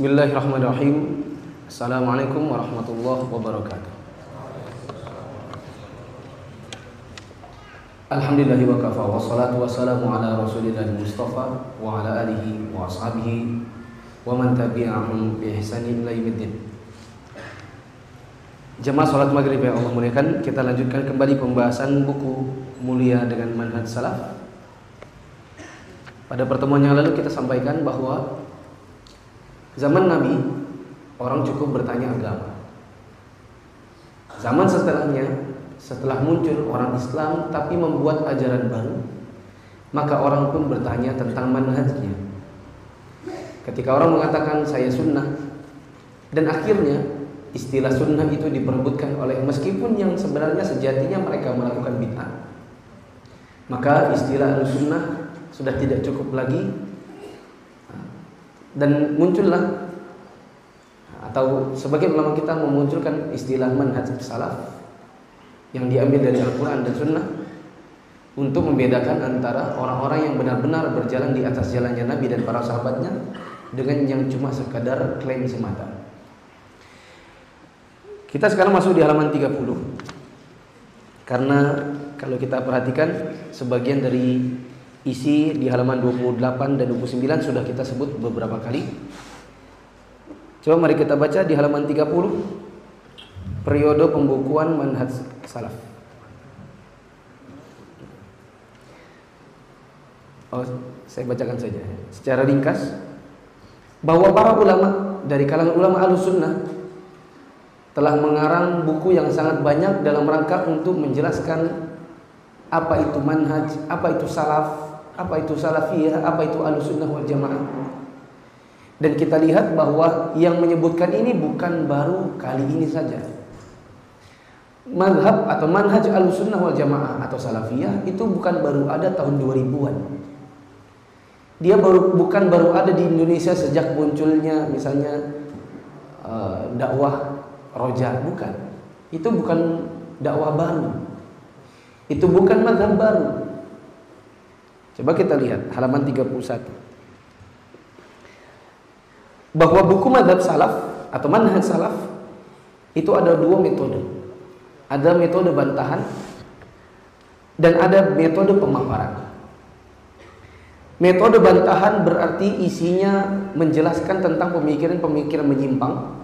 Bismillahirrahmanirrahim. Assalamualaikum warahmatullahi wabarakatuh. Alhamdulillahi wa kafa wa salatu wassalamu ala rasulillahi mustafa wa ala alihi wa ashabihi wa man tabi'ahum bi ihsanin ila yaumiddin. Jemaah salat maghrib yang Allah muliakan, kita lanjutkan kembali pembahasan buku mulia dengan manhaj salaf. Pada pertemuan yang lalu kita sampaikan bahwa Zaman Nabi orang cukup bertanya agama. Zaman setelahnya setelah muncul orang Islam tapi membuat ajaran baru, maka orang pun bertanya tentang manhajnya. Ketika orang mengatakan saya sunnah dan akhirnya istilah sunnah itu diperebutkan oleh meskipun yang sebenarnya sejatinya mereka melakukan bid'ah. Maka istilah sunnah sudah tidak cukup lagi dan muncullah atau sebagian ulama kita memunculkan istilah manhaj salaf yang diambil dari Al-Quran dan Sunnah untuk membedakan antara orang-orang yang benar-benar berjalan di atas jalannya Nabi dan para sahabatnya dengan yang cuma sekadar klaim semata. Kita sekarang masuk di halaman 30. Karena kalau kita perhatikan sebagian dari isi di halaman 28 dan 29 sudah kita sebut beberapa kali. Coba mari kita baca di halaman 30 periode pembukuan manhaj salaf. Oh, saya bacakan saja secara ringkas bahwa para ulama dari kalangan ulama al-sunnah telah mengarang buku yang sangat banyak dalam rangka untuk menjelaskan apa itu manhaj, apa itu salaf, apa itu salafiyah, apa itu alusunnah wal jamaah. Dan kita lihat bahwa yang menyebutkan ini bukan baru kali ini saja. Madhab atau manhaj alusunnah wal jamaah atau salafiyah itu bukan baru ada tahun 2000-an. Dia baru bukan baru ada di Indonesia sejak munculnya misalnya uh, dakwah roja, bukan. Itu bukan dakwah baru. Itu bukan madhab baru. Coba kita lihat halaman 31. Bahwa buku madhab salaf atau manhaj salaf itu ada dua metode. Ada metode bantahan dan ada metode pemaparan. Metode bantahan berarti isinya menjelaskan tentang pemikiran-pemikiran menyimpang.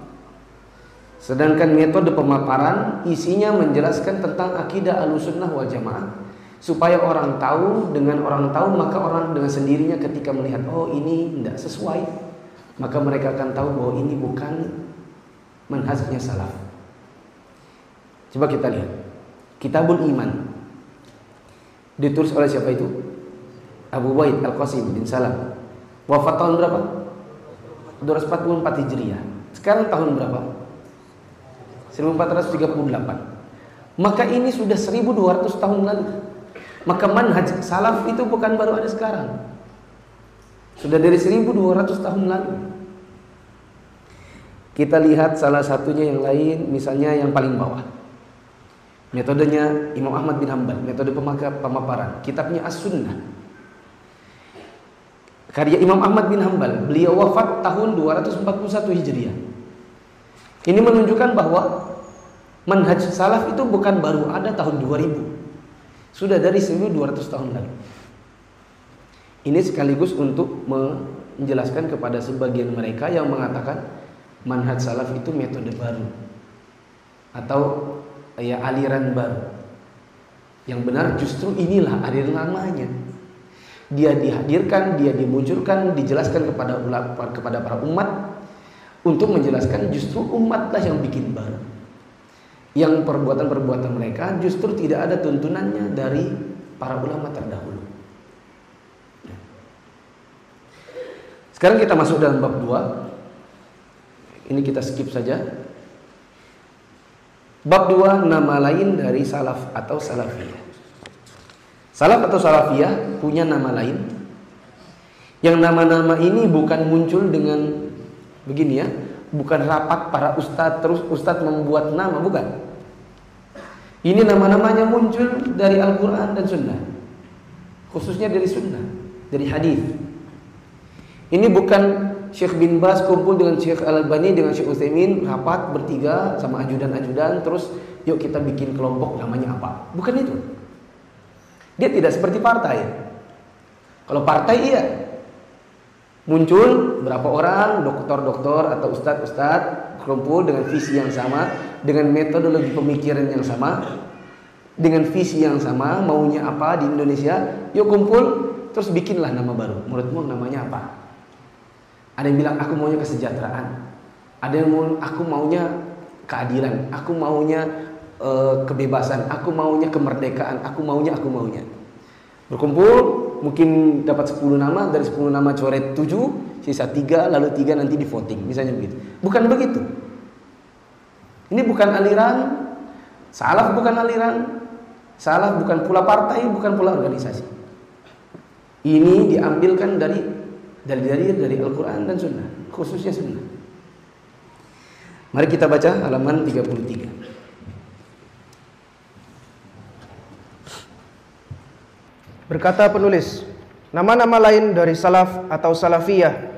Sedangkan metode pemaparan isinya menjelaskan tentang akidah alusunnah wal jamaah supaya orang tahu dengan orang tahu maka orang dengan sendirinya ketika melihat oh ini tidak sesuai maka mereka akan tahu bahwa ini bukan manhajnya salaf. Coba kita lihat. Kitabul iman. Ditulis oleh siapa itu? Abu Wahid Al-Qasim bin Salam. Wafat tahun berapa? 244 Hijriah. Sekarang tahun berapa? 1438 maka ini sudah 1200 tahun lalu maka manhaj salaf itu bukan baru ada sekarang. Sudah dari 1200 tahun lalu. Kita lihat salah satunya yang lain, misalnya yang paling bawah. Metodenya Imam Ahmad bin Hambal, metode pemaparan. Kitabnya As-Sunnah. Karya Imam Ahmad bin Hambal, beliau wafat tahun 241 Hijriah. Ini menunjukkan bahwa manhaj salaf itu bukan baru ada tahun 2000. Sudah dari 1200 tahun lalu. Ini sekaligus untuk menjelaskan kepada sebagian mereka yang mengatakan manhaj salaf itu metode baru atau ya aliran baru. Yang benar justru inilah aliran lamanya. Dia dihadirkan, dia dimunculkan, dijelaskan kepada kepada para umat untuk menjelaskan justru umatlah yang bikin baru yang perbuatan-perbuatan mereka justru tidak ada tuntunannya dari para ulama terdahulu. Sekarang kita masuk dalam bab 2. Ini kita skip saja. Bab 2 nama lain dari salaf atau salafiyah. Salaf atau salafiyah punya nama lain. Yang nama-nama ini bukan muncul dengan begini ya, bukan rapat para ustadz terus ustadz membuat nama, bukan. Ini nama-namanya muncul dari Al-Quran dan Sunnah. Khususnya dari Sunnah, dari hadis. Ini bukan Syekh bin Bas kumpul dengan Syekh Al-Albani dengan Syekh Utsaimin rapat bertiga sama ajudan-ajudan terus yuk kita bikin kelompok namanya apa? Bukan itu. Dia tidak seperti partai. Kalau partai iya. Muncul berapa orang dokter-dokter atau ustadz-ustadz kumpul dengan visi yang sama, dengan metodologi pemikiran yang sama, dengan visi yang sama, maunya apa di Indonesia, yuk kumpul terus bikinlah nama baru. Menurutmu namanya apa? Ada yang bilang aku maunya kesejahteraan. Ada yang mau aku maunya keadilan, aku maunya uh, kebebasan, aku maunya kemerdekaan, aku maunya aku maunya. Berkumpul mungkin dapat 10 nama dari 10 nama coret 7 sisa 3 lalu 3 nanti di voting misalnya begitu bukan begitu ini bukan aliran. Salaf bukan aliran. Salaf bukan pula partai bukan pula organisasi. Ini diambilkan dari dari dari dari Al-Qur'an dan Sunnah khususnya Sunnah. Mari kita baca halaman 33 Berkata penulis, nama-nama lain dari salaf atau salafiyah.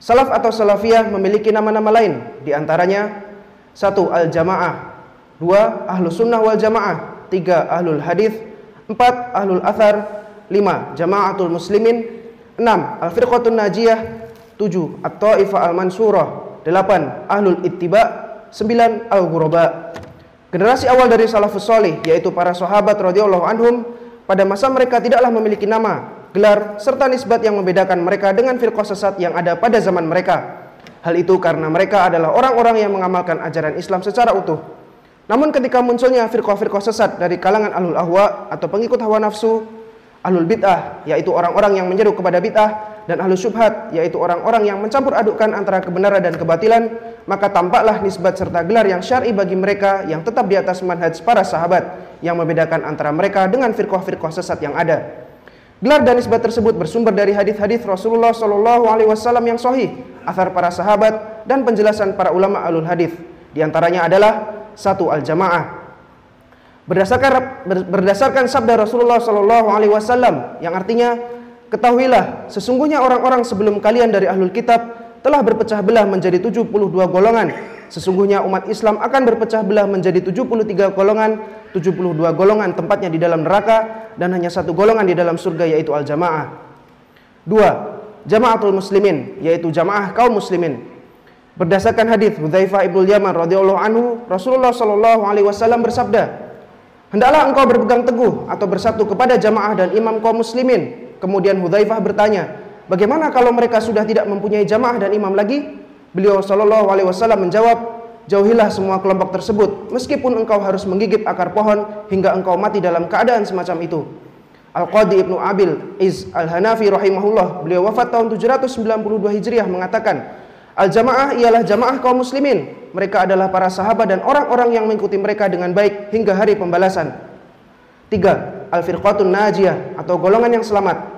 Salaf atau salafiyah memiliki nama-nama lain, di antaranya satu al-jamaah, dua ahlu sunnah wal jamaah, tiga ahlul hadis, empat ahlul athar, lima jamaatul muslimin, enam al-firqatun najiyah, tujuh at-ta'ifah al-mansurah, delapan ahlul ittiba, sembilan al-ghuraba. Generasi awal dari salafus solih, yaitu para sahabat radhiyallahu anhum, pada masa mereka tidaklah memiliki nama, gelar, serta nisbat yang membedakan mereka dengan firqah sesat yang ada pada zaman mereka. Hal itu karena mereka adalah orang-orang yang mengamalkan ajaran Islam secara utuh. Namun ketika munculnya firqah-firqah sesat dari kalangan ahlul ahwa atau pengikut hawa nafsu, ahlul bid'ah yaitu orang-orang yang menyeru kepada bid'ah dan ahlul syubhat yaitu orang-orang yang mencampur adukkan antara kebenaran dan kebatilan, maka tampaklah nisbat serta gelar yang syar'i bagi mereka yang tetap di atas manhaj para sahabat yang membedakan antara mereka dengan firqah-firqah sesat yang ada. Gelar dan nisbat tersebut bersumber dari hadis-hadis Rasulullah Shallallahu Alaihi Wasallam yang sahih, asar para sahabat dan penjelasan para ulama alul hadis. Di antaranya adalah satu al jamaah. Berdasarkan berdasarkan sabda Rasulullah Shallallahu Alaihi Wasallam yang artinya ketahuilah sesungguhnya orang-orang sebelum kalian dari ahlul kitab telah berpecah belah menjadi 72 golongan Sesungguhnya umat Islam akan berpecah belah menjadi 73 golongan, 72 golongan tempatnya di dalam neraka dan hanya satu golongan di dalam surga yaitu al-jamaah. Dua, jamaatul muslimin yaitu jamaah kaum muslimin. Berdasarkan hadis Hudzaifah ibnu Yaman radhiyallahu anhu, Rasulullah shallallahu alaihi wasallam bersabda, "Hendaklah engkau berpegang teguh atau bersatu kepada jamaah dan imam kaum muslimin." Kemudian Hudzaifah bertanya, "Bagaimana kalau mereka sudah tidak mempunyai jamaah dan imam lagi?" Beliau Shallallahu Alaihi Wasallam menjawab, jauhilah semua kelompok tersebut, meskipun engkau harus menggigit akar pohon hingga engkau mati dalam keadaan semacam itu. Al-Qadi Ibnu Abil Iz Al-Hanafi rahimahullah, beliau wafat tahun 792 Hijriah mengatakan, Al-jamaah ialah jamaah kaum muslimin. Mereka adalah para sahabat dan orang-orang yang mengikuti mereka dengan baik hingga hari pembalasan. Tiga, Al-firqatun najiyah atau golongan yang selamat.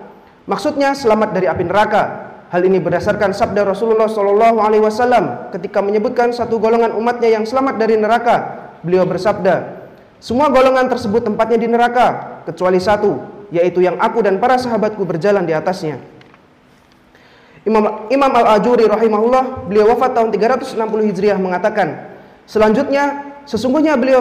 Maksudnya selamat dari api neraka Hal ini berdasarkan sabda Rasulullah Shallallahu Alaihi Wasallam ketika menyebutkan satu golongan umatnya yang selamat dari neraka. Beliau bersabda, semua golongan tersebut tempatnya di neraka kecuali satu, yaitu yang aku dan para sahabatku berjalan di atasnya. Imam, Imam Al-Ajuri rahimahullah, beliau wafat tahun 360 Hijriah mengatakan, selanjutnya sesungguhnya beliau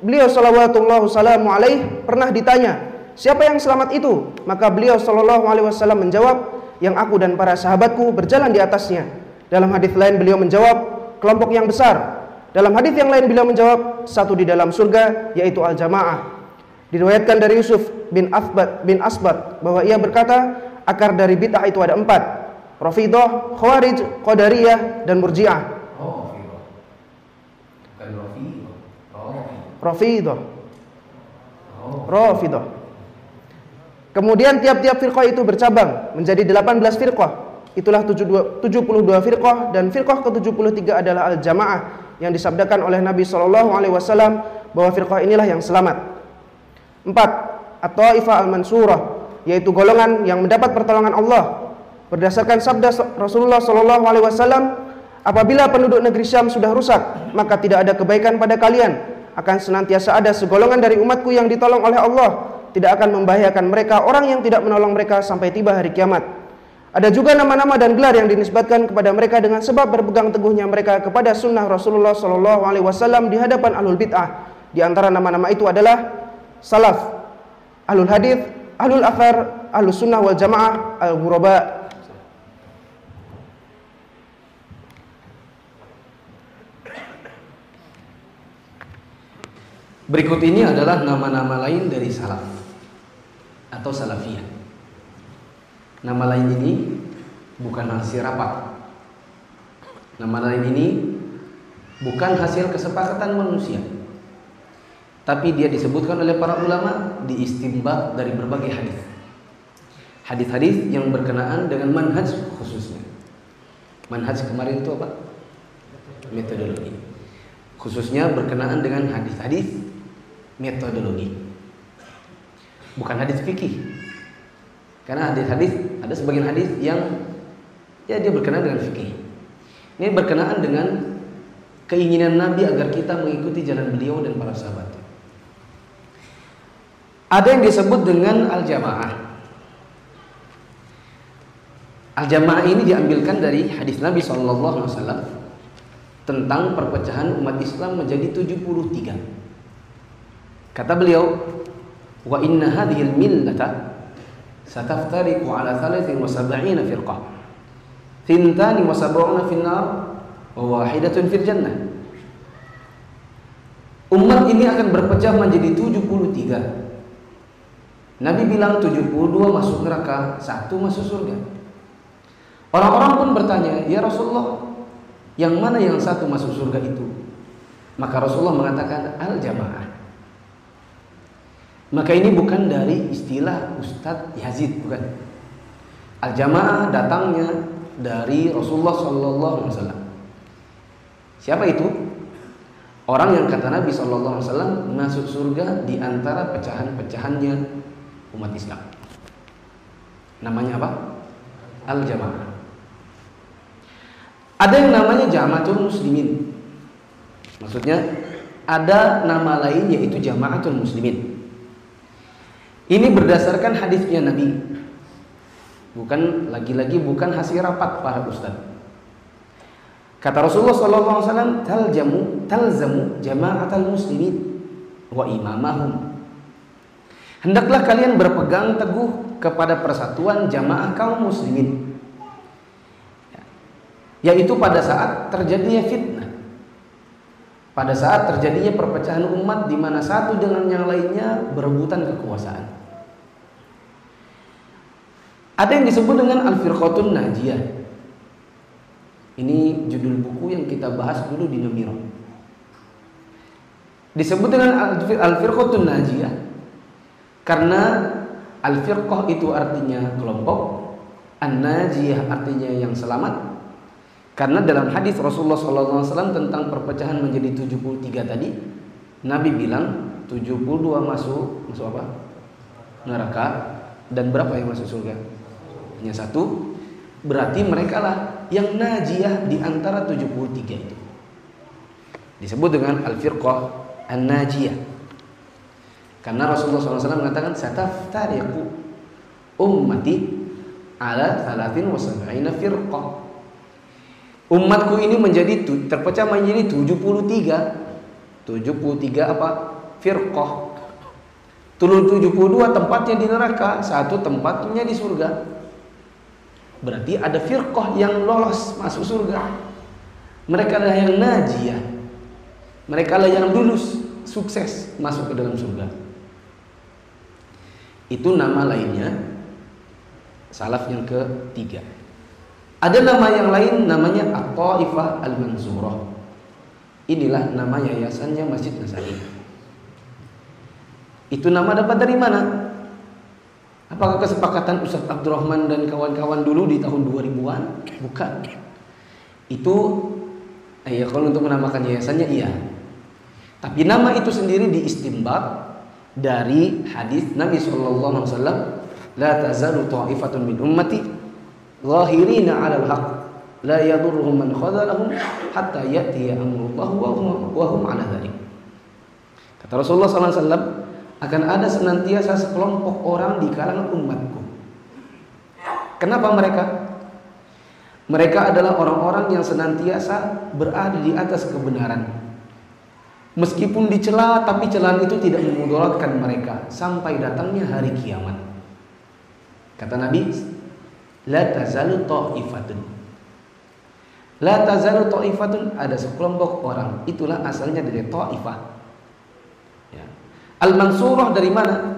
beliau sallallahu salamu alaih pernah ditanya, siapa yang selamat itu? Maka beliau sallallahu alaihi wasallam menjawab, yang aku dan para sahabatku berjalan di atasnya. Dalam hadis lain beliau menjawab, kelompok yang besar. Dalam hadis yang lain beliau menjawab, satu di dalam surga yaitu al-jamaah. Diriwayatkan dari Yusuf bin Asbat bin Asbat bahwa ia berkata, akar dari bid'ah itu ada empat. Rafidah, Khawarij, Qadariyah, dan Murji'ah. Oh, Bukan Rafidah. Oh. Rafidah. Kemudian tiap-tiap firqah itu bercabang menjadi 18 firqah. Itulah 72 firqah dan firqah ke-73 adalah al-jamaah yang disabdakan oleh Nabi Shallallahu alaihi wasallam bahwa firqah inilah yang selamat. 4. At-Taifah al-Mansurah yaitu golongan yang mendapat pertolongan Allah. Berdasarkan sabda Rasulullah Shallallahu alaihi wasallam, apabila penduduk negeri Syam sudah rusak, maka tidak ada kebaikan pada kalian, akan senantiasa ada segolongan dari umatku yang ditolong oleh Allah tidak akan membahayakan mereka orang yang tidak menolong mereka sampai tiba hari kiamat. Ada juga nama-nama dan gelar yang dinisbatkan kepada mereka dengan sebab berpegang teguhnya mereka kepada sunnah Rasulullah Shallallahu Alaihi Wasallam di hadapan alul bid'ah. Di antara nama-nama itu adalah salaf, alul hadith, alul athar, alul sunnah wal jamaah, al ghuraba. Berikut ini adalah nama-nama lain dari salaf atau salafiyah. Nama lain ini bukan hasil rapat. Nama lain ini bukan hasil kesepakatan manusia. Tapi dia disebutkan oleh para ulama diistimbat dari berbagai hadis. Hadis-hadis yang berkenaan dengan manhaj khususnya. Manhaj kemarin itu apa? Metodologi. Khususnya berkenaan dengan hadis-hadis metodologi. Bukan hadis fikih. Karena hadis-hadis ada sebagian hadis yang ya dia berkenaan dengan fikih. Ini berkenaan dengan keinginan Nabi agar kita mengikuti jalan beliau dan para sahabat. Ada yang disebut dengan al-jamaah. Al-jamaah ini diambilkan dari hadis Nabi SAW tentang perpecahan umat Islam menjadi 73. Kata beliau, wa inna hadhihi al-millata sataftariqu ala 73 firqah. Thintan wa sab'una fi an-nar wa wahidatun fil jannah. Umat ini akan berpecah menjadi 73. Nabi bilang 72 masuk neraka, satu masuk surga. Orang-orang pun bertanya, "Ya Rasulullah, yang mana yang satu masuk surga itu?" Maka Rasulullah mengatakan, "Al-jamaah." Maka ini bukan dari istilah Ustadz Yazid, bukan. Al-jamaah datangnya dari Rasulullah Sallallahu Alaihi Wasallam. Siapa itu? Orang yang kata Nabi Sallallahu Alaihi Wasallam masuk surga di antara pecahan-pecahannya umat Islam. Namanya apa? Al-jamaah. Ada yang namanya jamaatul muslimin. Maksudnya ada nama lain yaitu jamaatul muslimin. Ini berdasarkan hadisnya Nabi. Bukan lagi-lagi bukan hasil rapat para ustaz. Kata Rasulullah sallallahu alaihi wasallam, "Taljamu talzamu jama'atal muslimin wa imamahum." Hendaklah kalian berpegang teguh kepada persatuan jamaah kaum muslimin. Yaitu pada saat terjadinya fitnah. Pada saat terjadinya perpecahan umat di mana satu dengan yang lainnya berebutan kekuasaan. Ada yang disebut dengan Al-Firqatun Najiyah. Ini judul buku yang kita bahas dulu di Nomiro. Disebut dengan Al-Firqatun Najiyah karena Al-Firqah itu artinya kelompok, An-Najiyah artinya yang selamat. Karena dalam hadis Rasulullah SAW tentang perpecahan menjadi 73 tadi, Nabi bilang 72 masuk masuk apa? Neraka. Dan berapa yang masuk surga? hanya satu. Berarti mereka lah yang najiyah di antara 73 itu. Disebut dengan al-firqah an-najiyah. Karena Rasulullah SAW mengatakan sataftariqu ummati ala thalathin wa sab'ina firqah umatku ini menjadi terpecah menjadi 73 73 apa firqah Tulul 72 tempatnya di neraka Satu tempatnya di surga Berarti ada firqah yang lolos masuk surga. Mereka lah yang najiyah. Mereka lah yang lulus, sukses masuk ke dalam surga. Itu nama lainnya salaf yang ketiga. Ada nama yang lain namanya At-Taifah Al-Mansurah. Inilah nama yayasannya Masjid Nasari. Itu nama dapat dari mana? Apakah kesepakatan Ustaz Abdurrahman dan kawan-kawan dulu di tahun 2000-an? Bukan. Itu ya kalau untuk menamakan yayasannya iya. Tapi nama itu sendiri diistimbat dari hadis Nabi sallallahu alaihi wasallam, "La tazalu ta'ifatun min ummati zahirina 'ala al-haq, la yadurruhum man khadalahum hatta ya'ti amrullah wa hum wa hum 'ala dhalik." Kata Rasulullah sallallahu alaihi wasallam, akan ada senantiasa sekelompok orang di kalangan umatku. Kenapa mereka? Mereka adalah orang-orang yang senantiasa berada di atas kebenaran. Meskipun dicela, tapi celaan itu tidak memudaratkan mereka sampai datangnya hari kiamat. Kata Nabi, La tazalu ta'ifatun. La tazalu ta'ifatun ada sekelompok orang. Itulah asalnya dari ta'ifah. Ya. Al-mansurah dari mana?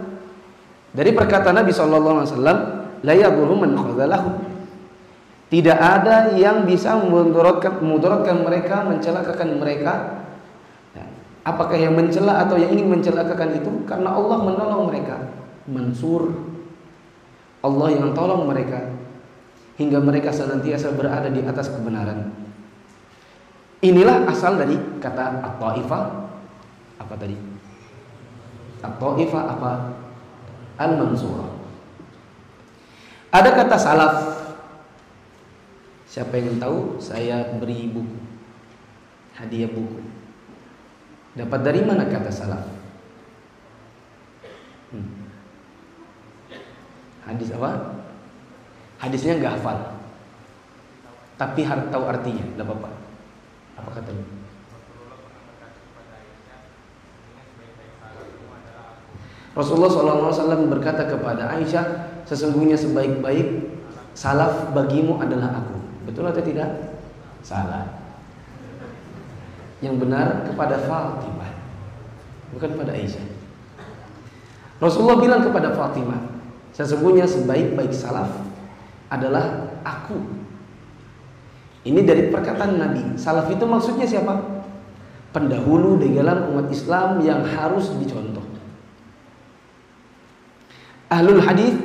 Dari perkataan Nabi sallallahu alaihi wasallam, la yadhurru man khazalahu. Tidak ada yang bisa memudaratkan memudaratkan mereka, mencelakakan mereka. Ya. Apakah yang mencela atau yang ingin mencelakakan itu karena Allah menolong mereka. Mansur Allah yang tolong mereka hingga mereka senantiasa berada di atas kebenaran. Inilah asal dari kata at-taifah apa tadi? At-taifah apa? Al-mansurah. Ada kata salaf. Siapa yang tahu? Saya beri buku. Hadiah buku. Dapat dari mana kata salaf? Hmm. Hadis apa? Hadisnya nggak hafal. Tapi harus tahu artinya, tidak apa-apa. Apa katanya? Rasulullah SAW berkata kepada Aisyah, sesungguhnya sebaik-baik salaf bagimu adalah aku. Betul atau tidak? Salah. Yang benar kepada Fatimah, bukan pada Aisyah. Rasulullah bilang kepada Fatimah, sesungguhnya sebaik-baik salaf adalah aku. Ini dari perkataan Nabi. Salaf itu maksudnya siapa? Pendahulu di dalam umat Islam yang harus dicontoh. Ahlul hadis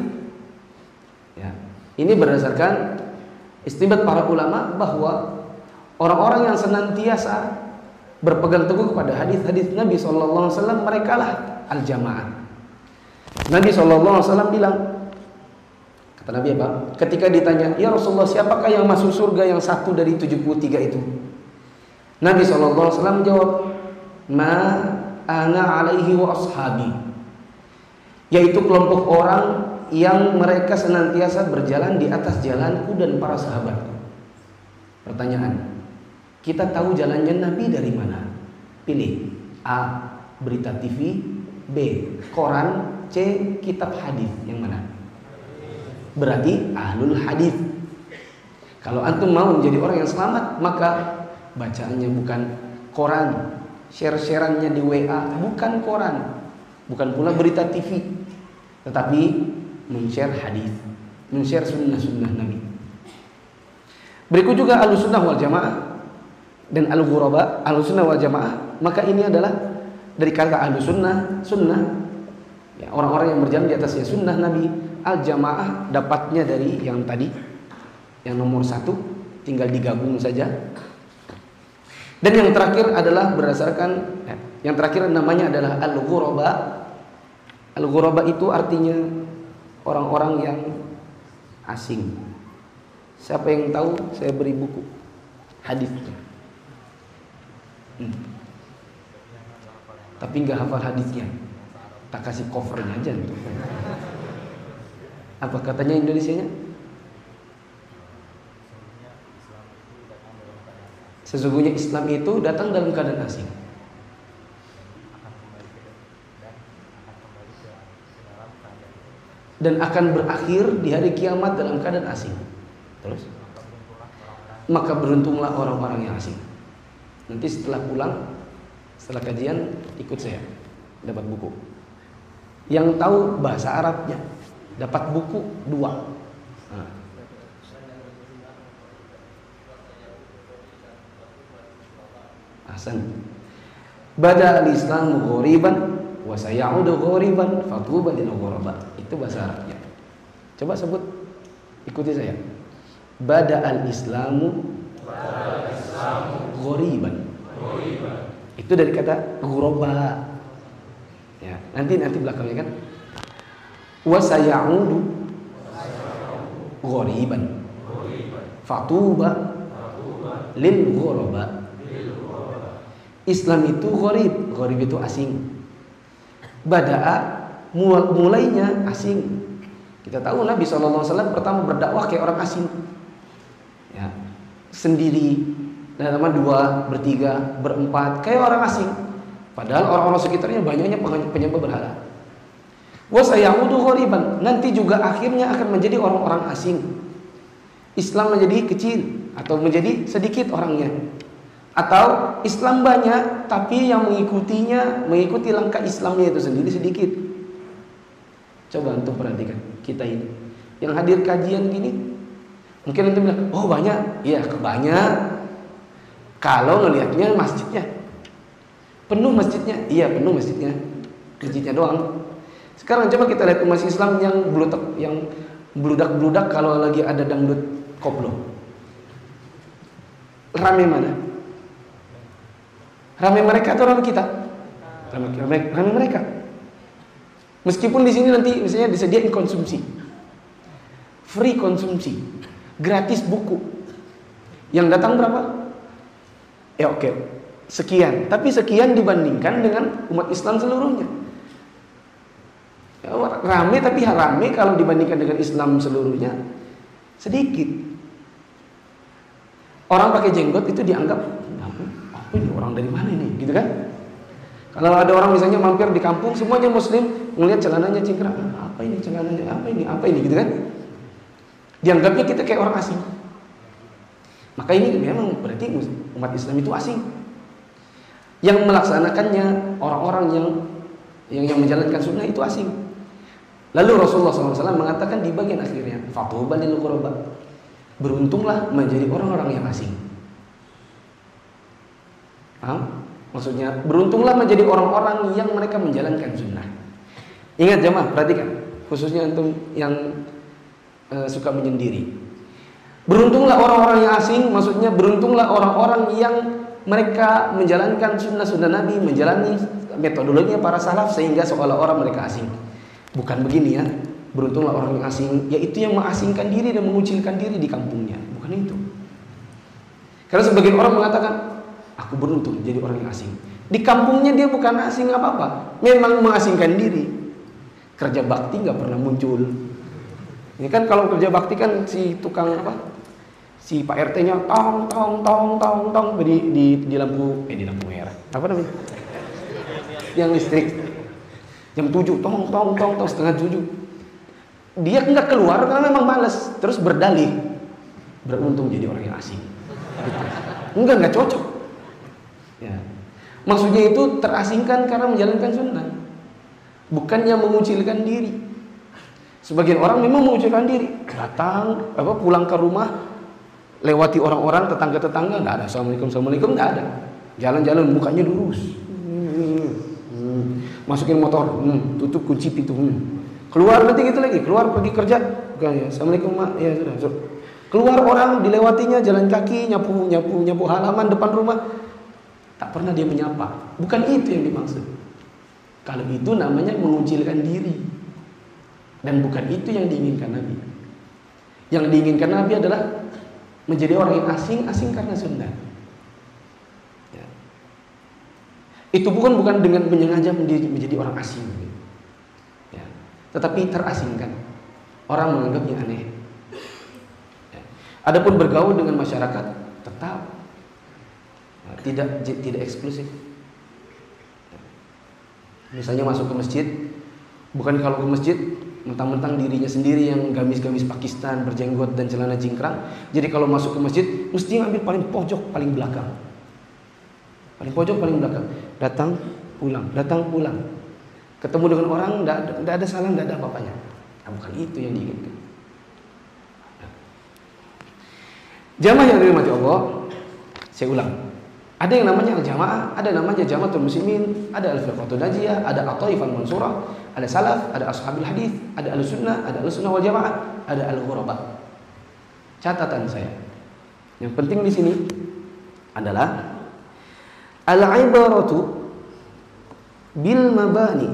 ya, ini berdasarkan istimbat para ulama bahwa orang-orang yang senantiasa berpegang teguh kepada hadis-hadis Nabi SAW mereka lah al-jamaah. Nabi SAW bilang Kata Nabi apa? Ketika ditanya, "Ya Rasulullah, siapakah yang masuk surga yang satu dari 73 itu?" Nabi SAW menjawab, "Ma ana alaihi wa ashabi." Yaitu kelompok orang yang mereka senantiasa berjalan di atas jalanku dan para sahabatku. Pertanyaan, kita tahu jalannya Nabi dari mana? Pilih A. Berita TV B. Koran C. Kitab hadis yang mana? Berarti ahlul hadis. Kalau antum mau menjadi orang yang selamat, maka bacaannya bukan koran, share-sharannya di WA, bukan koran, bukan pula berita TV, tetapi men-share hadis, men-share sunnah-sunnah Nabi. Berikut juga al-sunnah wal jamaah dan al-ghuraba, al-sunnah wal jamaah, maka ini adalah dari kata al-sunnah, sunnah, ya, orang-orang yang berjalan di atasnya sunnah Nabi, al jamaah dapatnya dari yang tadi yang nomor satu tinggal digabung saja. Dan yang terakhir adalah berdasarkan eh, yang terakhir namanya adalah al ghuraba al ghuraba itu artinya orang-orang yang asing. Siapa yang tahu saya beri buku hadisnya. Hmm. tapi nggak hafal hadisnya. Tak kasih covernya aja. Apa katanya Indonesia-nya? Sesungguhnya Islam itu datang dalam keadaan asing. Dan akan berakhir di hari kiamat dalam keadaan asing. Terus? Maka beruntunglah orang-orang yang asing. Nanti setelah pulang, setelah kajian, ikut saya. Dapat buku. Yang tahu bahasa Arabnya, dapat buku dua. Nah. Hasan. Bada al-Islam ghoriban wa sayaudu ghoriban fatuba lil ghuraba. Itu bahasa Arabnya. Coba sebut. Ikuti saya. Bada al-Islamu ghoriban. Itu dari kata ghuraba. Ya, nanti nanti belakangnya kan wa sayaudu ghoriban fatuba lil ghuraba Islam itu gharib, gharib itu asing. Bada'a mulainya asing. Kita tahu Nabi SAW pertama berdakwah kayak orang asing. Ya. sendiri, dan nama dua, bertiga, berempat, kayak orang asing. Padahal orang-orang sekitarnya banyaknya penyembah berhala. Wasayamudu ghoriban. Nanti juga akhirnya akan menjadi orang-orang asing. Islam menjadi kecil atau menjadi sedikit orangnya. Atau Islam banyak tapi yang mengikutinya mengikuti langkah Islamnya itu sendiri sedikit. Coba untuk perhatikan kita ini. Yang hadir kajian gini mungkin nanti bilang, "Oh, banyak." Iya, banyak. Kalau ngelihatnya masjidnya penuh masjidnya, iya penuh masjidnya. Masjidnya doang. Sekarang coba kita lihat umat Islam yang bludak yang bludak-bludak kalau lagi ada dangdut koplo. Rame mana? Rame mereka atau rame kita? Rame, rame, rame mereka. Meskipun di sini nanti misalnya disediain konsumsi. Free konsumsi. Gratis buku. Yang datang berapa? Ya oke. Okay. Sekian. Tapi sekian dibandingkan dengan umat Islam seluruhnya. Ya, rame tapi rame kalau dibandingkan dengan Islam seluruhnya sedikit. Orang pakai jenggot itu dianggap apa ini orang dari mana ini, gitu kan? Kalau ada orang misalnya mampir di kampung, semuanya muslim, melihat celananya cingkrang, apa ini celananya, apa ini, apa ini, gitu kan? Dianggapnya kita kayak orang asing. Maka ini memang berarti umat Islam itu asing. Yang melaksanakannya orang-orang yang yang yang menjalankan sunnah itu asing. Lalu Rasulullah SAW mengatakan di bagian akhirnya, "Fatuba Beruntunglah menjadi orang-orang yang asing. Paham? Maksudnya beruntunglah menjadi orang-orang yang mereka menjalankan sunnah. Ingat jemaah, perhatikan, khususnya untuk yang uh, suka menyendiri. Beruntunglah orang-orang yang asing, maksudnya beruntunglah orang-orang yang mereka menjalankan sunnah-sunnah Nabi, menjalani metodologinya para salaf sehingga seolah-olah mereka asing. Bukan begini ya. Beruntunglah orang yang asing, yaitu yang mengasingkan diri dan mengucilkan diri di kampungnya. Bukan itu. Karena sebagian orang mengatakan, Aku beruntung jadi orang yang asing. Di kampungnya dia bukan asing apa-apa. Memang mengasingkan diri. Kerja bakti nggak pernah muncul. Ini kan kalau kerja bakti kan si tukang apa? Si Pak RT-nya tong tong tong tong tong di, di, di lampu eh di lampu merah. Apa namanya? Yang listrik. Jam 7 tong tong tong tong setengah 7. Dia nggak keluar karena memang males, terus berdalih. Beruntung jadi orang yang asing. Gitu. Enggak, nggak cocok. Ya. Maksudnya itu terasingkan karena menjalankan sunnah. Bukannya mengucilkan diri. Sebagian orang memang mengucilkan diri. Datang, apa pulang ke rumah, lewati orang-orang, tetangga-tetangga, nggak ada. Assalamualaikum, Assalamualaikum, nggak ada. Jalan-jalan mukanya lurus. Masukin motor, hmm, tutup kunci pintu. Hmm. Keluar nanti gitu lagi, keluar pergi kerja. Bukan ya, Assalamualaikum, mak. Ya sudah. Keluar orang dilewatinya jalan kaki, nyapu nyapu nyapu halaman depan rumah Tak pernah dia menyapa. Bukan itu yang dimaksud. Kalau itu namanya mengucilkan diri. Dan bukan itu yang diinginkan Nabi. Yang diinginkan Nabi adalah menjadi orang yang asing, asing karena sunnah. Ya. Itu bukan bukan dengan menyengaja menjadi, menjadi orang asing. Ya. Tetapi terasingkan. Orang menganggapnya aneh. Ya. Adapun bergaul dengan masyarakat tetap tidak tidak eksklusif. Misalnya masuk ke masjid, bukan kalau ke masjid mentang-mentang dirinya sendiri yang gamis-gamis Pakistan berjenggot dan celana cingkrang. Jadi kalau masuk ke masjid mesti ngambil paling pojok, paling belakang. Paling pojok, paling belakang. Datang, pulang, datang, pulang. Ketemu dengan orang, tidak ada salam, tidak ada apa-apanya. Nah, bukan itu yang diinginkan. Jamaah yang dirahmati Allah, saya ulang. Ada yang namanya al-jamaah, ada namanya jamaatul muslimin, ada al-firqatul najiyah, ada at-taifah mansurah, ada salaf, ada ashabil hadis, ada al-sunnah, ada al-sunnah wal jamaah, ada al-ghuraba. Catatan saya. Yang penting di sini adalah al-ibaratu bil mabani.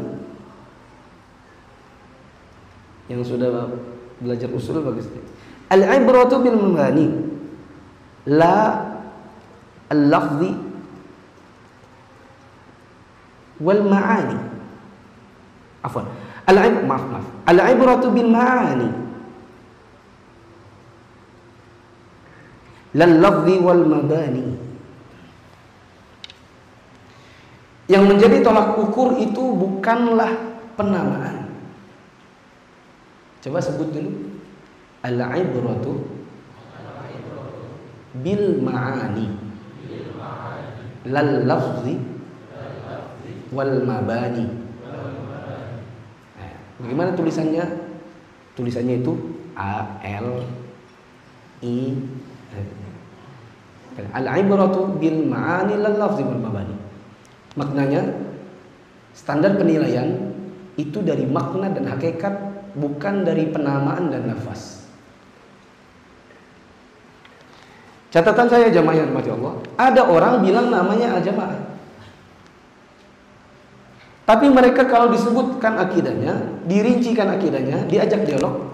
Yang sudah belajar usul bagus. Al-ibaratu bil mabani. La al-lafzi wal ma'ani afwan al maaf maaf al-ibratu bil ma'ani lal lafzi wal mabani yang menjadi tolak ukur itu bukanlah penamaan. Coba sebut dulu. Al ibratu bil ma'ani. Lal lafzi wal mabani. Nah, bagaimana tulisannya? Tulisannya itu A L I al ibratu bil ma'ani lal lafzi wal mabani maknanya standar penilaian itu dari makna dan hakikat bukan dari penamaan dan nafas Catatan saya jamaah yang mati Allah, ada orang bilang namanya al-jamaah. Tapi mereka kalau disebutkan akidahnya, dirincikan akidahnya, diajak dialog,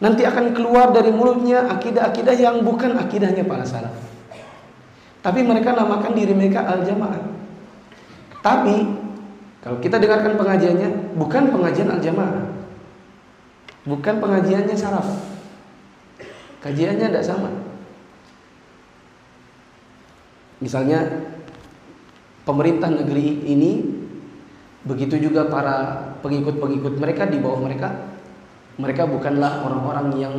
nanti akan keluar dari mulutnya akidah-akidah yang bukan akidahnya para salaf. Tapi mereka namakan diri mereka al-jamaah. Tapi kalau kita dengarkan pengajiannya, bukan pengajian al-jamaah. Bukan pengajiannya salaf. Kajiannya tidak sama. Misalnya pemerintah negeri ini begitu juga para pengikut-pengikut mereka di bawah mereka mereka bukanlah orang-orang yang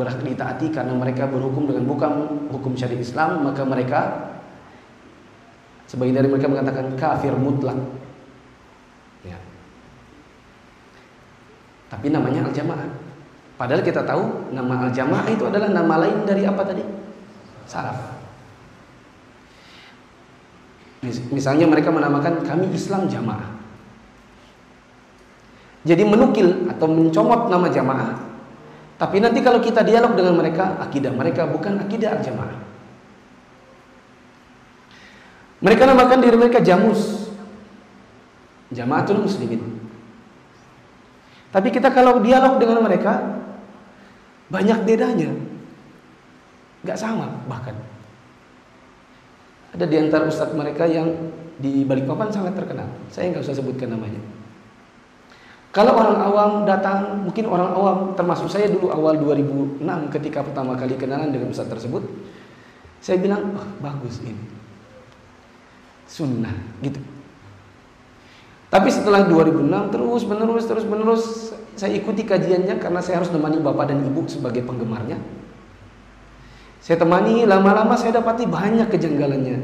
berhak ditaati karena mereka berhukum dengan bukan hukum syariat Islam maka mereka sebagian dari mereka mengatakan kafir mutlak ya. tapi namanya al-jamaah padahal kita tahu nama al-jamaah itu adalah nama lain dari apa tadi salaf Misalnya mereka menamakan kami Islam jamaah. Jadi menukil atau mencomot nama jamaah. Tapi nanti kalau kita dialog dengan mereka, akidah mereka bukan akidah jamaah. Mereka namakan diri mereka jamus. Jamaatul muslimin. Tapi kita kalau dialog dengan mereka banyak bedanya. Gak sama bahkan. Ada di antara ustadz mereka yang di Balikpapan sangat terkenal. Saya nggak usah sebutkan namanya. Kalau orang awam datang, mungkin orang awam termasuk saya dulu awal 2006 ketika pertama kali kenalan dengan ustadz tersebut, saya bilang, oh, bagus ini. Sunnah, gitu. Tapi setelah 2006 terus menerus terus menerus saya ikuti kajiannya karena saya harus menemani bapak dan ibu sebagai penggemarnya. Saya temani lama-lama saya dapati banyak kejanggalannya.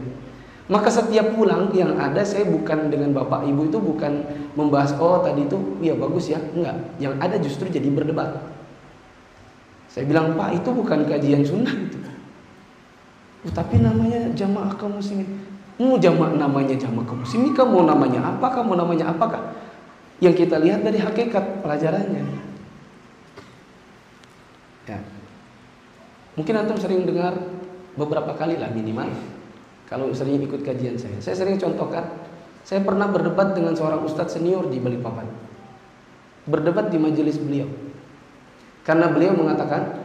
Maka setiap pulang yang ada saya bukan dengan bapak ibu itu bukan membahas oh tadi itu ya bagus ya enggak. Yang ada justru jadi berdebat. Saya bilang pak itu bukan kajian sunnah itu. Oh, tapi namanya jamaah kaum muslimin. Mau jamaah namanya jamaah kaum muslimin kamu namanya apa kamu namanya apakah? Yang kita lihat dari hakikat pelajarannya. Ya. Mungkin antum sering dengar beberapa kali lah minimal. Kalau sering ikut kajian saya, saya sering contohkan. Saya pernah berdebat dengan seorang ustadz senior di Balikpapan. Berdebat di majelis beliau. Karena beliau mengatakan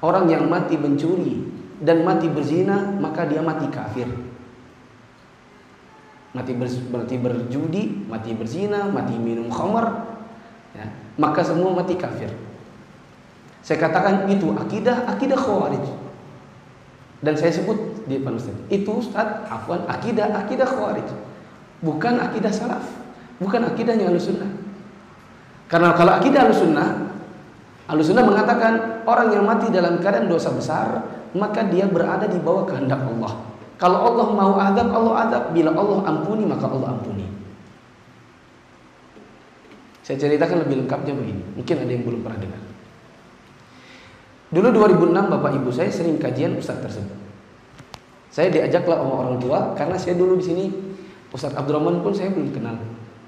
orang yang mati mencuri dan mati berzina maka dia mati kafir. Mati ber, berarti berjudi, mati berzina, mati minum khamar, ya, maka semua mati kafir. Saya katakan itu akidah akidah khawarij. Dan saya sebut di depan Ustaz, itu Ustaz afwan akidah akidah khawarij. Bukan akidah salaf, bukan akidahnya Ahlussunnah. Karena kalau akidah Ahlussunnah, Ahlussunnah mengatakan orang yang mati dalam keadaan dosa besar, maka dia berada di bawah kehendak Allah. Kalau Allah mau adab, Allah adab. Bila Allah ampuni, maka Allah ampuni. Saya ceritakan lebih lengkapnya begini. Mungkin ada yang belum pernah dengar. Dulu 2006 Bapak Ibu saya sering kajian Ustadz tersebut. Saya diajaklah sama orang tua karena saya dulu di sini Ustadz Abdurrahman pun saya belum kenal.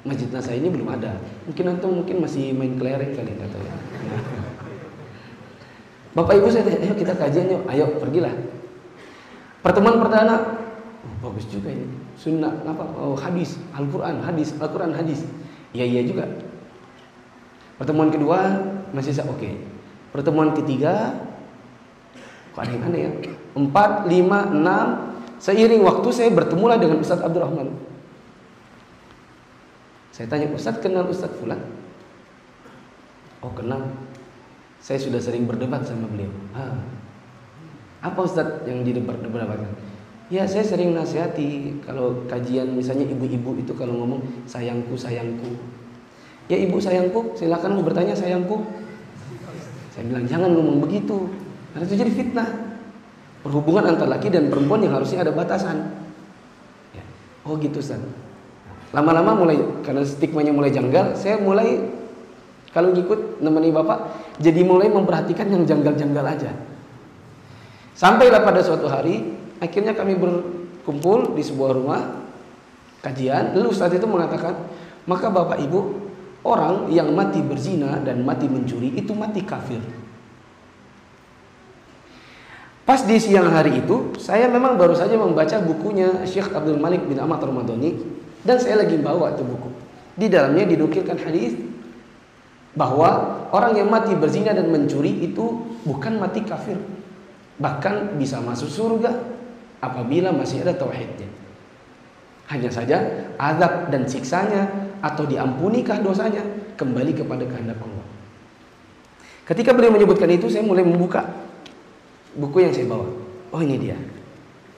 Masjid Nasa ini belum ada. Mungkin nanti mungkin masih main kelereng kali kata ya. Bapak Ibu saya tanya, ayo kita kajian yuk, ayo pergilah. Pertemuan perdana, oh, bagus juga ini. Sunnah, apa? Oh, hadis, Al-Quran, hadis, Al-Quran, hadis. Iya iya juga. Pertemuan kedua masih oke. Okay. Pertemuan ketiga kok ada yang aneh ya? Empat, lima, enam. Seiring waktu saya bertemulah dengan Ustadz Abdurrahman. Saya tanya, Ustadz kenal Ustadz Fulan? Oh kenal. Saya sudah sering berdebat sama beliau. Ah, Apa Ustaz yang didapatkan? Ya saya sering nasihati kalau kajian misalnya ibu-ibu itu kalau ngomong sayangku sayangku. Ya ibu sayangku silakan mau bertanya sayangku. Saya bilang jangan ngomong begitu. Karena itu jadi fitnah. Perhubungan antara laki dan perempuan yang harusnya ada batasan. Ya. Oh gitu Ustaz. Lama-lama mulai karena stigmanya mulai janggal, saya mulai kalau ngikut nemeni bapak jadi mulai memperhatikan yang janggal-janggal aja. Sampailah pada suatu hari, akhirnya kami berkumpul di sebuah rumah kajian. Lalu Ustaz itu mengatakan, maka Bapak Ibu, orang yang mati berzina dan mati mencuri itu mati kafir. Pas di siang hari itu, saya memang baru saja membaca bukunya Syekh Abdul Malik bin Ahmad Ramadhani dan saya lagi bawa itu buku. Di dalamnya didukilkan hadis bahwa orang yang mati berzina dan mencuri itu bukan mati kafir, bahkan bisa masuk surga apabila masih ada tauhidnya. Hanya saja azab dan siksanya atau diampunikah dosanya kembali kepada kehendak Allah. Ketika beliau menyebutkan itu, saya mulai membuka buku yang saya bawa. Oh ini dia.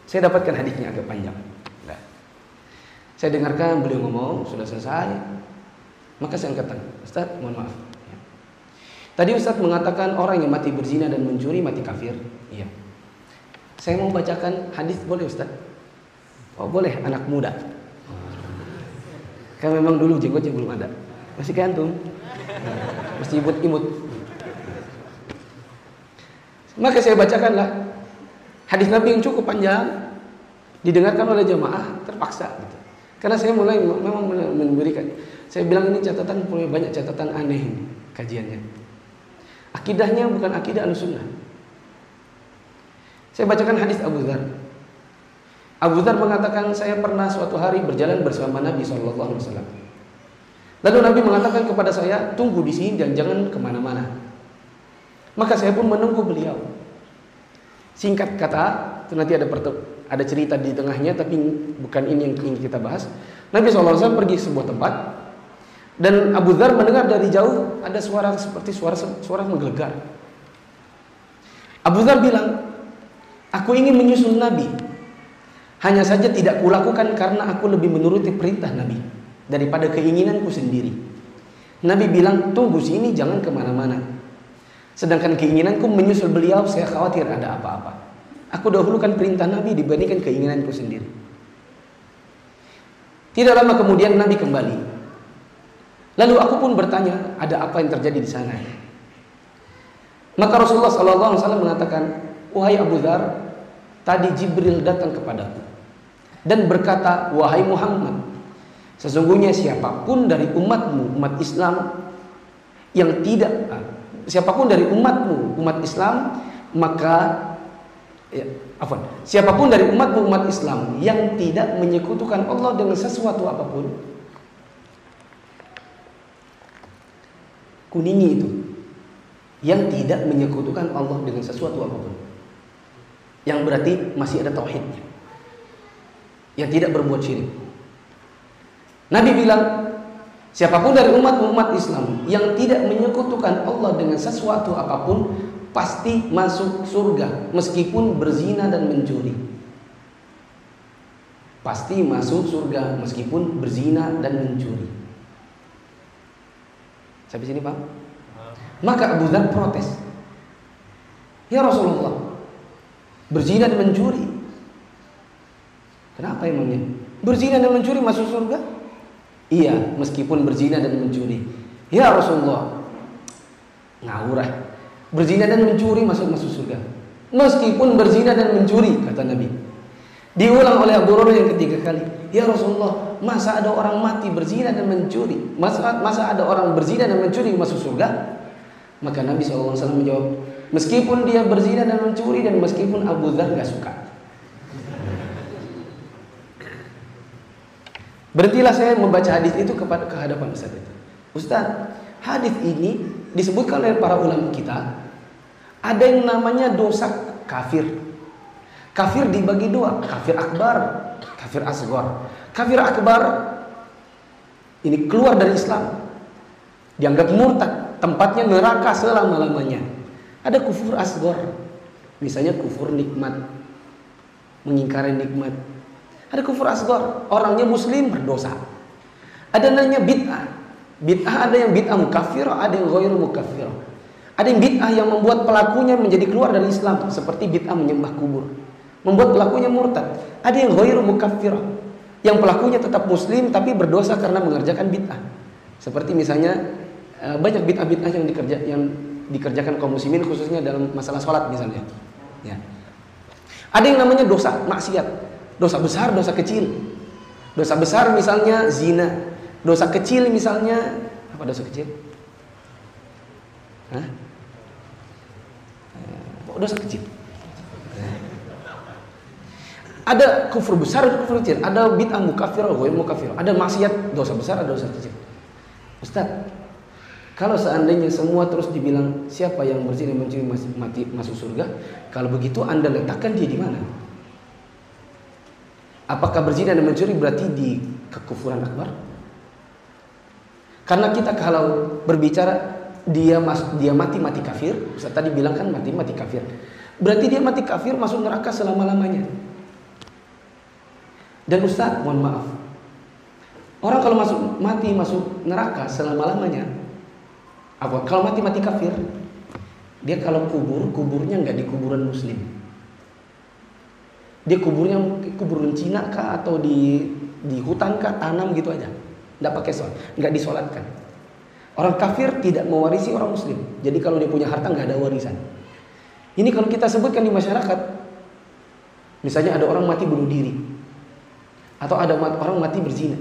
Saya dapatkan hadisnya agak panjang. Nah. Saya dengarkan beliau ngomong, sudah selesai. Maka saya angkat Ustaz, mohon maaf. Tadi Ustaz mengatakan orang yang mati berzina dan mencuri mati kafir. Iya. Saya mau bacakan hadis boleh Ustaz? Oh boleh anak muda. Kan memang dulu jenggotnya belum ada. Masih gantung. Masih imut-imut. Maka saya bacakanlah hadis Nabi yang cukup panjang didengarkan oleh jemaah terpaksa gitu. Karena saya mulai memang memberikan saya bilang ini catatan punya banyak catatan aneh ini kajiannya. Akidahnya bukan akidah al-sunnah. Saya bacakan hadis Abu Dhar. Abu Dhar mengatakan saya pernah suatu hari berjalan bersama Nabi Wasallam. Lalu Nabi mengatakan kepada saya tunggu di sini dan jangan ke mana-mana. Maka saya pun menunggu beliau. Singkat kata, itu nanti ada ada cerita di tengahnya, tapi bukan ini yang ingin kita bahas. Nabi SAW pergi ke sebuah tempat dan Abu Dhar mendengar dari jauh ada suara seperti suara suara menggelegar. Abu Dhar bilang, Aku ingin menyusul Nabi. Hanya saja tidak kulakukan karena aku lebih menuruti perintah Nabi daripada keinginanku sendiri. Nabi bilang, tunggu sini jangan ke mana-mana. Sedangkan keinginanku menyusul beliau, saya khawatir ada apa-apa. Aku dahulukan perintah Nabi dibandingkan keinginanku sendiri. Tidak lama kemudian Nabi kembali. Lalu aku pun bertanya, ada apa yang terjadi di sana? Maka Rasulullah SAW mengatakan, Wahai Abu Dhar, tadi Jibril datang kepadaku dan berkata, Wahai Muhammad, sesungguhnya siapa pun dari umatmu, umat Islam yang tidak, siapa pun dari umatmu, umat Islam, maka ya, apa? Siapa pun dari umatmu, umat Islam yang tidak menyekutukan Allah dengan sesuatu apa pun, kuningi itu yang tidak menyekutukan Allah dengan sesuatu apa pun. Yang berarti masih ada tauhidnya. Yang tidak berbuat syirik. Nabi bilang siapa pun dari umat-umat Islam yang tidak menyekutukan Allah dengan sesuatu apa pun pasti masuk surga meskipun berzina dan mencuri. Pasti masuk surga meskipun berzina dan mencuri sampai sini Pak maka Abu Dhar protes ya Rasulullah Berzina dan mencuri. Kenapa emangnya? Berzina dan mencuri masuk surga? Iya, meskipun berzina dan mencuri. Ya Rasulullah, ngawur ah. Berzina dan mencuri masuk masuk surga. Meskipun berzina dan mencuri, kata Nabi. Diulang oleh Abu Hurairah yang ketiga kali. Ya Rasulullah, masa ada orang mati berzina dan mencuri? Masa, masa ada orang berzina dan mencuri masuk surga? Maka Nabi SAW menjawab, Meskipun dia berzina dan mencuri dan meskipun Abu Dhar gak suka. Berhentilah saya membaca hadis itu kepada kehadapan Ustaz itu. Ustaz, hadis ini disebutkan oleh para ulama kita ada yang namanya dosa kafir. Kafir dibagi dua, kafir akbar, kafir asgor. Kafir akbar ini keluar dari Islam. Dianggap murtad, tempatnya neraka selama-lamanya. Ada kufur asgor. Misalnya kufur nikmat, mengingkari nikmat. Ada kufur asgar, orangnya muslim berdosa. Ada namanya bid'ah. Bid'ah ada yang bid'ah mukafir, ada yang ghair mukafir. Ada yang bid'ah yang membuat pelakunya menjadi keluar dari Islam seperti bid'ah menyembah kubur. Membuat pelakunya murtad. Ada yang ghair mukafir, yang pelakunya tetap muslim tapi berdosa karena mengerjakan bid'ah. Seperti misalnya eh, banyak bid'ah-bid'ah yang dikerja yang dikerjakan kaum muslimin khususnya dalam masalah sholat misalnya. Ya. Ada yang namanya dosa, maksiat. Dosa besar, dosa kecil. Dosa besar misalnya zina. Dosa kecil misalnya apa dosa kecil? Hah? Eh, dosa kecil. Ada kufur besar, ada kufur kecil. Ada bid'ah mukafir, ghair mukafir. Ada maksiat, dosa besar, ada dosa kecil. Ustaz, kalau seandainya semua terus dibilang siapa yang berzina mencuri mati masuk surga, kalau begitu Anda letakkan dia di mana? Apakah berzina dan mencuri berarti di kekufuran akbar? Karena kita kalau berbicara dia mas, dia mati mati kafir, Ustaz tadi bilang kan mati mati kafir. Berarti dia mati kafir masuk neraka selama-lamanya. Dan Ustaz, mohon maaf. Orang kalau masuk mati masuk neraka selama-lamanya, apa? Kalau mati mati kafir, dia kalau kubur kuburnya nggak di kuburan muslim. Dia kuburnya kuburan Cina kah atau di di hutan kah tanam gitu aja, nggak pakai sholat, nggak disolatkan. Orang kafir tidak mewarisi orang muslim. Jadi kalau dia punya harta nggak ada warisan. Ini kalau kita sebutkan di masyarakat, misalnya ada orang mati bunuh diri, atau ada orang mati berzina.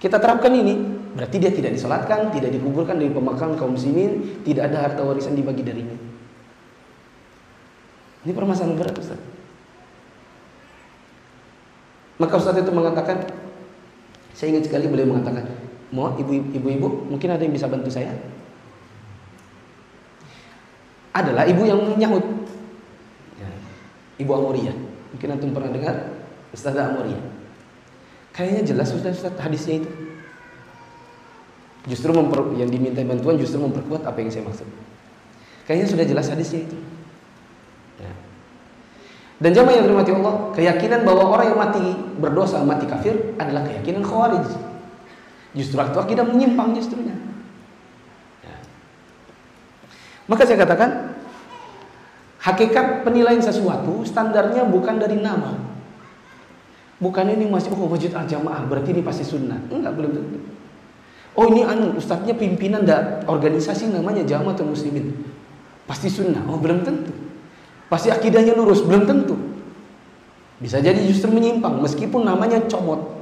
Kita terapkan ini, Berarti dia tidak disolatkan, tidak dikuburkan dari pemakaman kaum muslimin, tidak ada harta warisan dibagi darinya. Ini permasalahan berat Ustaz. Maka Ustaz itu mengatakan, saya ingat sekali beliau mengatakan, mau ibu-ibu mungkin ada yang bisa bantu saya? Adalah ibu yang menyahut. Ya. Ibu Amoria. Mungkin antum pernah dengar Ustaz Amoria. Kayaknya jelas Ustaz, Ustaz hadisnya itu. Justru memper, yang diminta bantuan justru memperkuat apa yang saya maksud. Kayaknya sudah jelas hadisnya itu. Ya. Dan jamaah yang dirahmati Allah, keyakinan bahwa orang yang mati berdosa, mati kafir adalah keyakinan khawarij. Justru itu akidah menyimpang justrunya. Ya. Maka saya katakan, hakikat penilaian sesuatu standarnya bukan dari nama. Bukan ini masih oh masjid al jamaah berarti ini pasti sunnah. Enggak belum tentu. Oh ini anu ustadznya pimpinan da, organisasi namanya Jamaah Muslimin. Pasti sunnah. Oh belum tentu. Pasti akidahnya lurus. Belum tentu. Bisa jadi justru menyimpang meskipun namanya comot.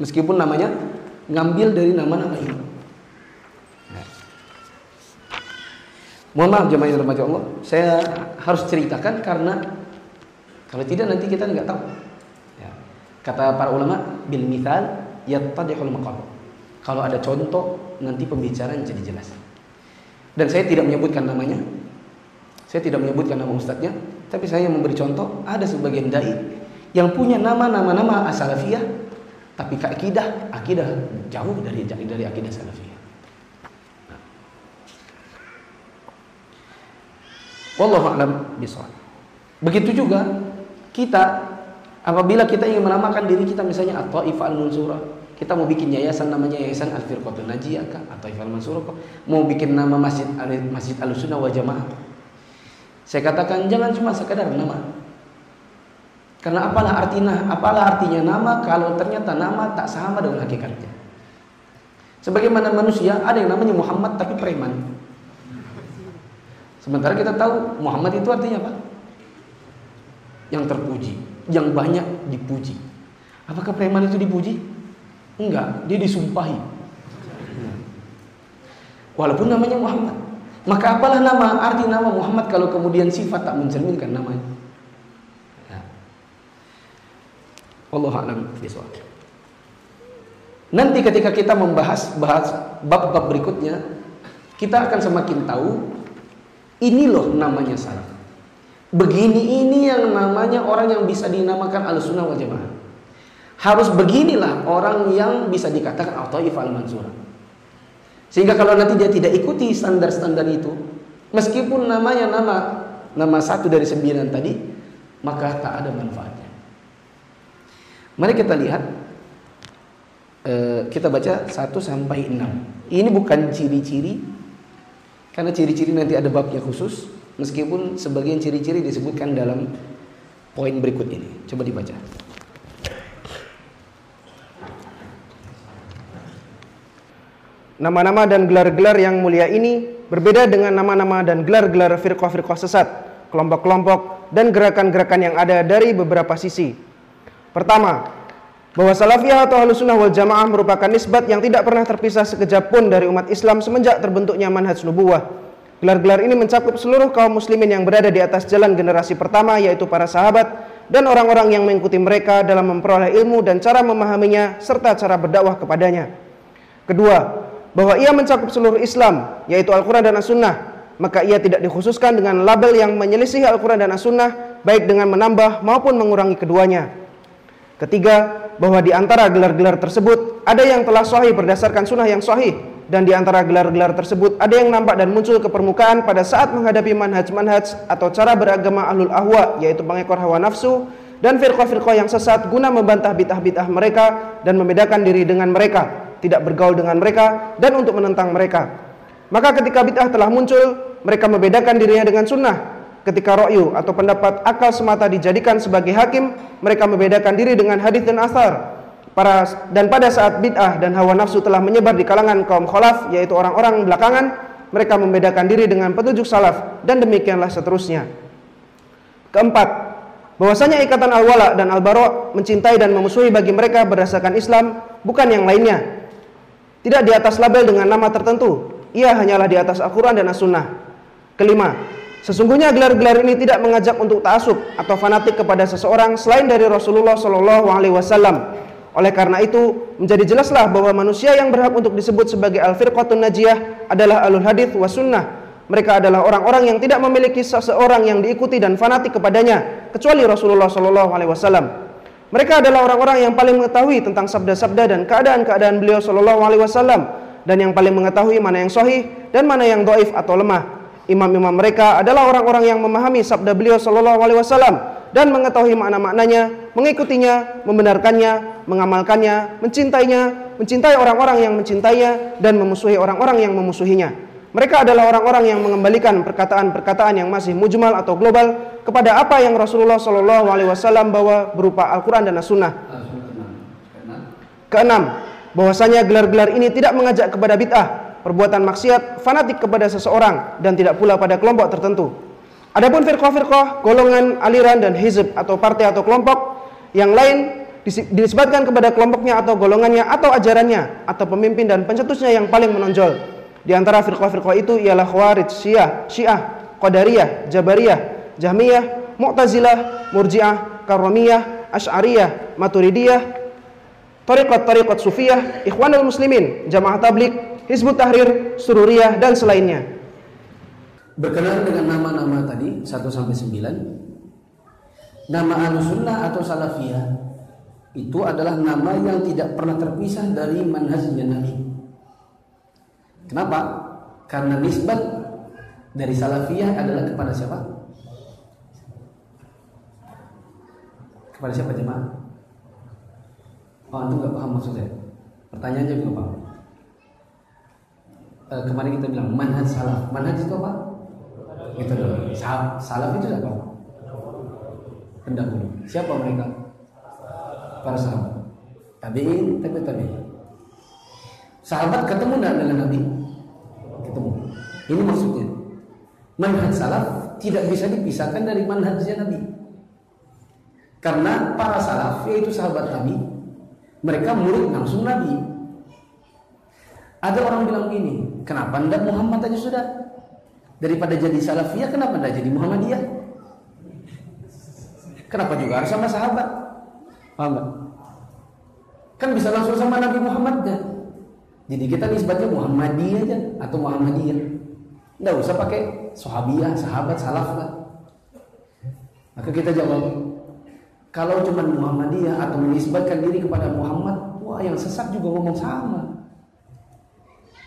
Meskipun namanya ngambil dari nama-nama ini. Nah. Mohon maaf jemaah yang Allah, saya harus ceritakan karena kalau tidak nanti kita nggak tahu. Kata para ulama, bil mithal yattadihul maqam. Kalau ada contoh, nanti pembicaraan jadi jelas. Dan saya tidak menyebutkan namanya. Saya tidak menyebutkan nama ustadznya, tapi saya memberi contoh, ada sebagian dai yang punya nama-nama nama asalafiyah, tapi ke akidah, akidah jauh dari dari akidah salafiyah. Wallahu a'lam bishawab. Begitu juga kita apabila kita ingin menamakan diri kita misalnya at-Taifah al-Mansurah, kita mau bikin yayasan namanya Yayasan Al Firqatul Najiyah kah atau Ifal Mansur kah? Mau bikin nama masjid Masjid Al Sunnah wal Jamaah. Saya katakan jangan cuma sekedar nama. Karena apalah artinya apalah artinya nama kalau ternyata nama tak sama dengan hakikatnya. Sebagaimana manusia ada yang namanya Muhammad tapi preman. Sementara kita tahu Muhammad itu artinya apa? Yang terpuji, yang banyak dipuji. Apakah preman itu dipuji? Enggak, dia disumpahi. Walaupun namanya Muhammad. Maka apalah nama arti nama Muhammad kalau kemudian sifat tak mencerminkan namanya. Ya. Allah alam Nanti ketika kita membahas bahas bab-bab berikutnya, kita akan semakin tahu ini loh namanya salaf. Begini ini yang namanya orang yang bisa dinamakan al-sunnah wal jamaah. Harus beginilah orang yang bisa dikatakan Al-Taif Al-Mansur. Sehingga kalau nanti dia tidak ikuti standar-standar itu, meskipun namanya nama nama satu dari sembilan tadi, maka tak ada manfaatnya. Mari kita lihat, eh, kita baca 1 sampai 6. Ini bukan ciri-ciri, karena ciri-ciri nanti ada babnya khusus, meskipun sebagian ciri-ciri disebutkan dalam poin berikut ini. Coba dibaca. Nama-nama dan gelar-gelar yang mulia ini berbeda dengan nama-nama dan gelar-gelar firqah-firqah sesat, kelompok-kelompok, dan gerakan-gerakan yang ada dari beberapa sisi. Pertama, bahwa salafiyah atau halus sunnah wal jamaah merupakan nisbat yang tidak pernah terpisah sekejap pun dari umat Islam semenjak terbentuknya manhaj nubuwah. Gelar-gelar ini mencakup seluruh kaum muslimin yang berada di atas jalan generasi pertama yaitu para sahabat dan orang-orang yang mengikuti mereka dalam memperoleh ilmu dan cara memahaminya serta cara berdakwah kepadanya. Kedua, bahwa ia mencakup seluruh Islam, yaitu Al-Quran dan As-Sunnah, maka ia tidak dikhususkan dengan label yang menyelisih Al-Quran dan As-Sunnah, baik dengan menambah maupun mengurangi keduanya. Ketiga, bahwa di antara gelar-gelar tersebut ada yang telah sahih berdasarkan sunnah yang sahih, dan di antara gelar-gelar tersebut ada yang nampak dan muncul ke permukaan pada saat menghadapi manhaj-manhaj atau cara beragama ahlul ahwa, yaitu pengekor hawa nafsu, dan firqah-firqah yang sesat guna membantah bid'ah-bid'ah mereka dan membedakan diri dengan mereka tidak bergaul dengan mereka dan untuk menentang mereka. Maka ketika bid'ah telah muncul, mereka membedakan dirinya dengan sunnah. Ketika ro'yu atau pendapat akal semata dijadikan sebagai hakim, mereka membedakan diri dengan hadis dan asar. Para, dan pada saat bid'ah dan hawa nafsu telah menyebar di kalangan kaum khalaf, yaitu orang-orang belakangan, mereka membedakan diri dengan petunjuk salaf, dan demikianlah seterusnya. Keempat, bahwasanya ikatan al-wala dan al-bara mencintai dan memusuhi bagi mereka berdasarkan Islam, bukan yang lainnya, tidak di atas label dengan nama tertentu. Ia hanyalah di atas Al-Quran dan As-Sunnah. Kelima, sesungguhnya gelar-gelar ini tidak mengajak untuk ta'asub atau fanatik kepada seseorang selain dari Rasulullah Shallallahu Alaihi Wasallam. Oleh karena itu, menjadi jelaslah bahwa manusia yang berhak untuk disebut sebagai al-firqatun najiyah adalah alul hadith wa sunnah. Mereka adalah orang-orang yang tidak memiliki seseorang yang diikuti dan fanatik kepadanya kecuali Rasulullah Shallallahu Alaihi Wasallam. Mereka adalah orang-orang yang paling mengetahui tentang sabda-sabda dan keadaan-keadaan beliau Shallallahu Alaihi Wasallam dan yang paling mengetahui mana yang sahih dan mana yang doif atau lemah. Imam-imam mereka adalah orang-orang yang memahami sabda beliau Shallallahu Alaihi Wasallam dan mengetahui makna-maknanya, mengikutinya, membenarkannya, mengamalkannya, mencintainya, mencintai orang-orang yang mencintainya dan memusuhi orang-orang yang memusuhinya. Mereka adalah orang-orang yang mengembalikan perkataan-perkataan yang masih mujmal atau global kepada apa yang Rasulullah Shallallahu Alaihi Wasallam bawa berupa Al-Quran dan As-Sunnah. Keenam, bahwasanya gelar-gelar ini tidak mengajak kepada bid'ah, perbuatan maksiat, fanatik kepada seseorang, dan tidak pula pada kelompok tertentu. Adapun firqah-firqah, golongan, aliran, dan hizb atau partai atau kelompok yang lain disebutkan kepada kelompoknya atau golongannya atau ajarannya atau pemimpin dan pencetusnya yang paling menonjol di antara firqah-firqah itu ialah Khawarij, Syiah, Syiah, Qadariyah, Jabariyah, Jahmiyah, Mu'tazilah, Murji'ah, Karramiyah, Asy'ariyah, Maturidiyah, Tariqat-tariqat Sufiyah, Ikhwanul Muslimin, Jamaah Tablik, Hizbut Tahrir, Sururiyah dan selainnya. Berkenaan dengan nama-nama tadi 1 sampai 9, nama Ahlussunnah atau Salafiyah itu adalah nama yang tidak pernah terpisah dari manhajnya Nabi. Kenapa? Karena nisbat dari salafiyah adalah kepada siapa? Kepada siapa jemaah? Oh, antum nggak paham maksud saya. Pertanyaannya juga paham. E, kemarin kita bilang manhaj salaf. Manhaj itu apa? Itu dulu. Salaf itu apa? Pendahulu. Siapa mereka? Para sahabat. Tabiin, tabi tabiin. Sahabat ketemu dengan Nabi ketemu. Ini maksudnya. Manhaj salaf tidak bisa dipisahkan dari manhajnya Nabi. Karena para salaf yaitu sahabat Nabi, mereka murid langsung Nabi. Ada orang bilang gini, kenapa anda Muhammad aja sudah? Daripada jadi salafiyah, kenapa anda jadi Muhammadiyah? Kenapa juga harus sama sahabat? Paham gak? Kan bisa langsung sama Nabi Muhammad kan? Jadi kita nisbatnya Muhammadiyah aja atau Muhammadiyah. Enggak usah pakai sahabiyah, sahabat, salaf lah. Maka kita jawab, kalau cuma Muhammadiyah atau menisbatkan diri kepada Muhammad, wah yang sesat juga ngomong sama.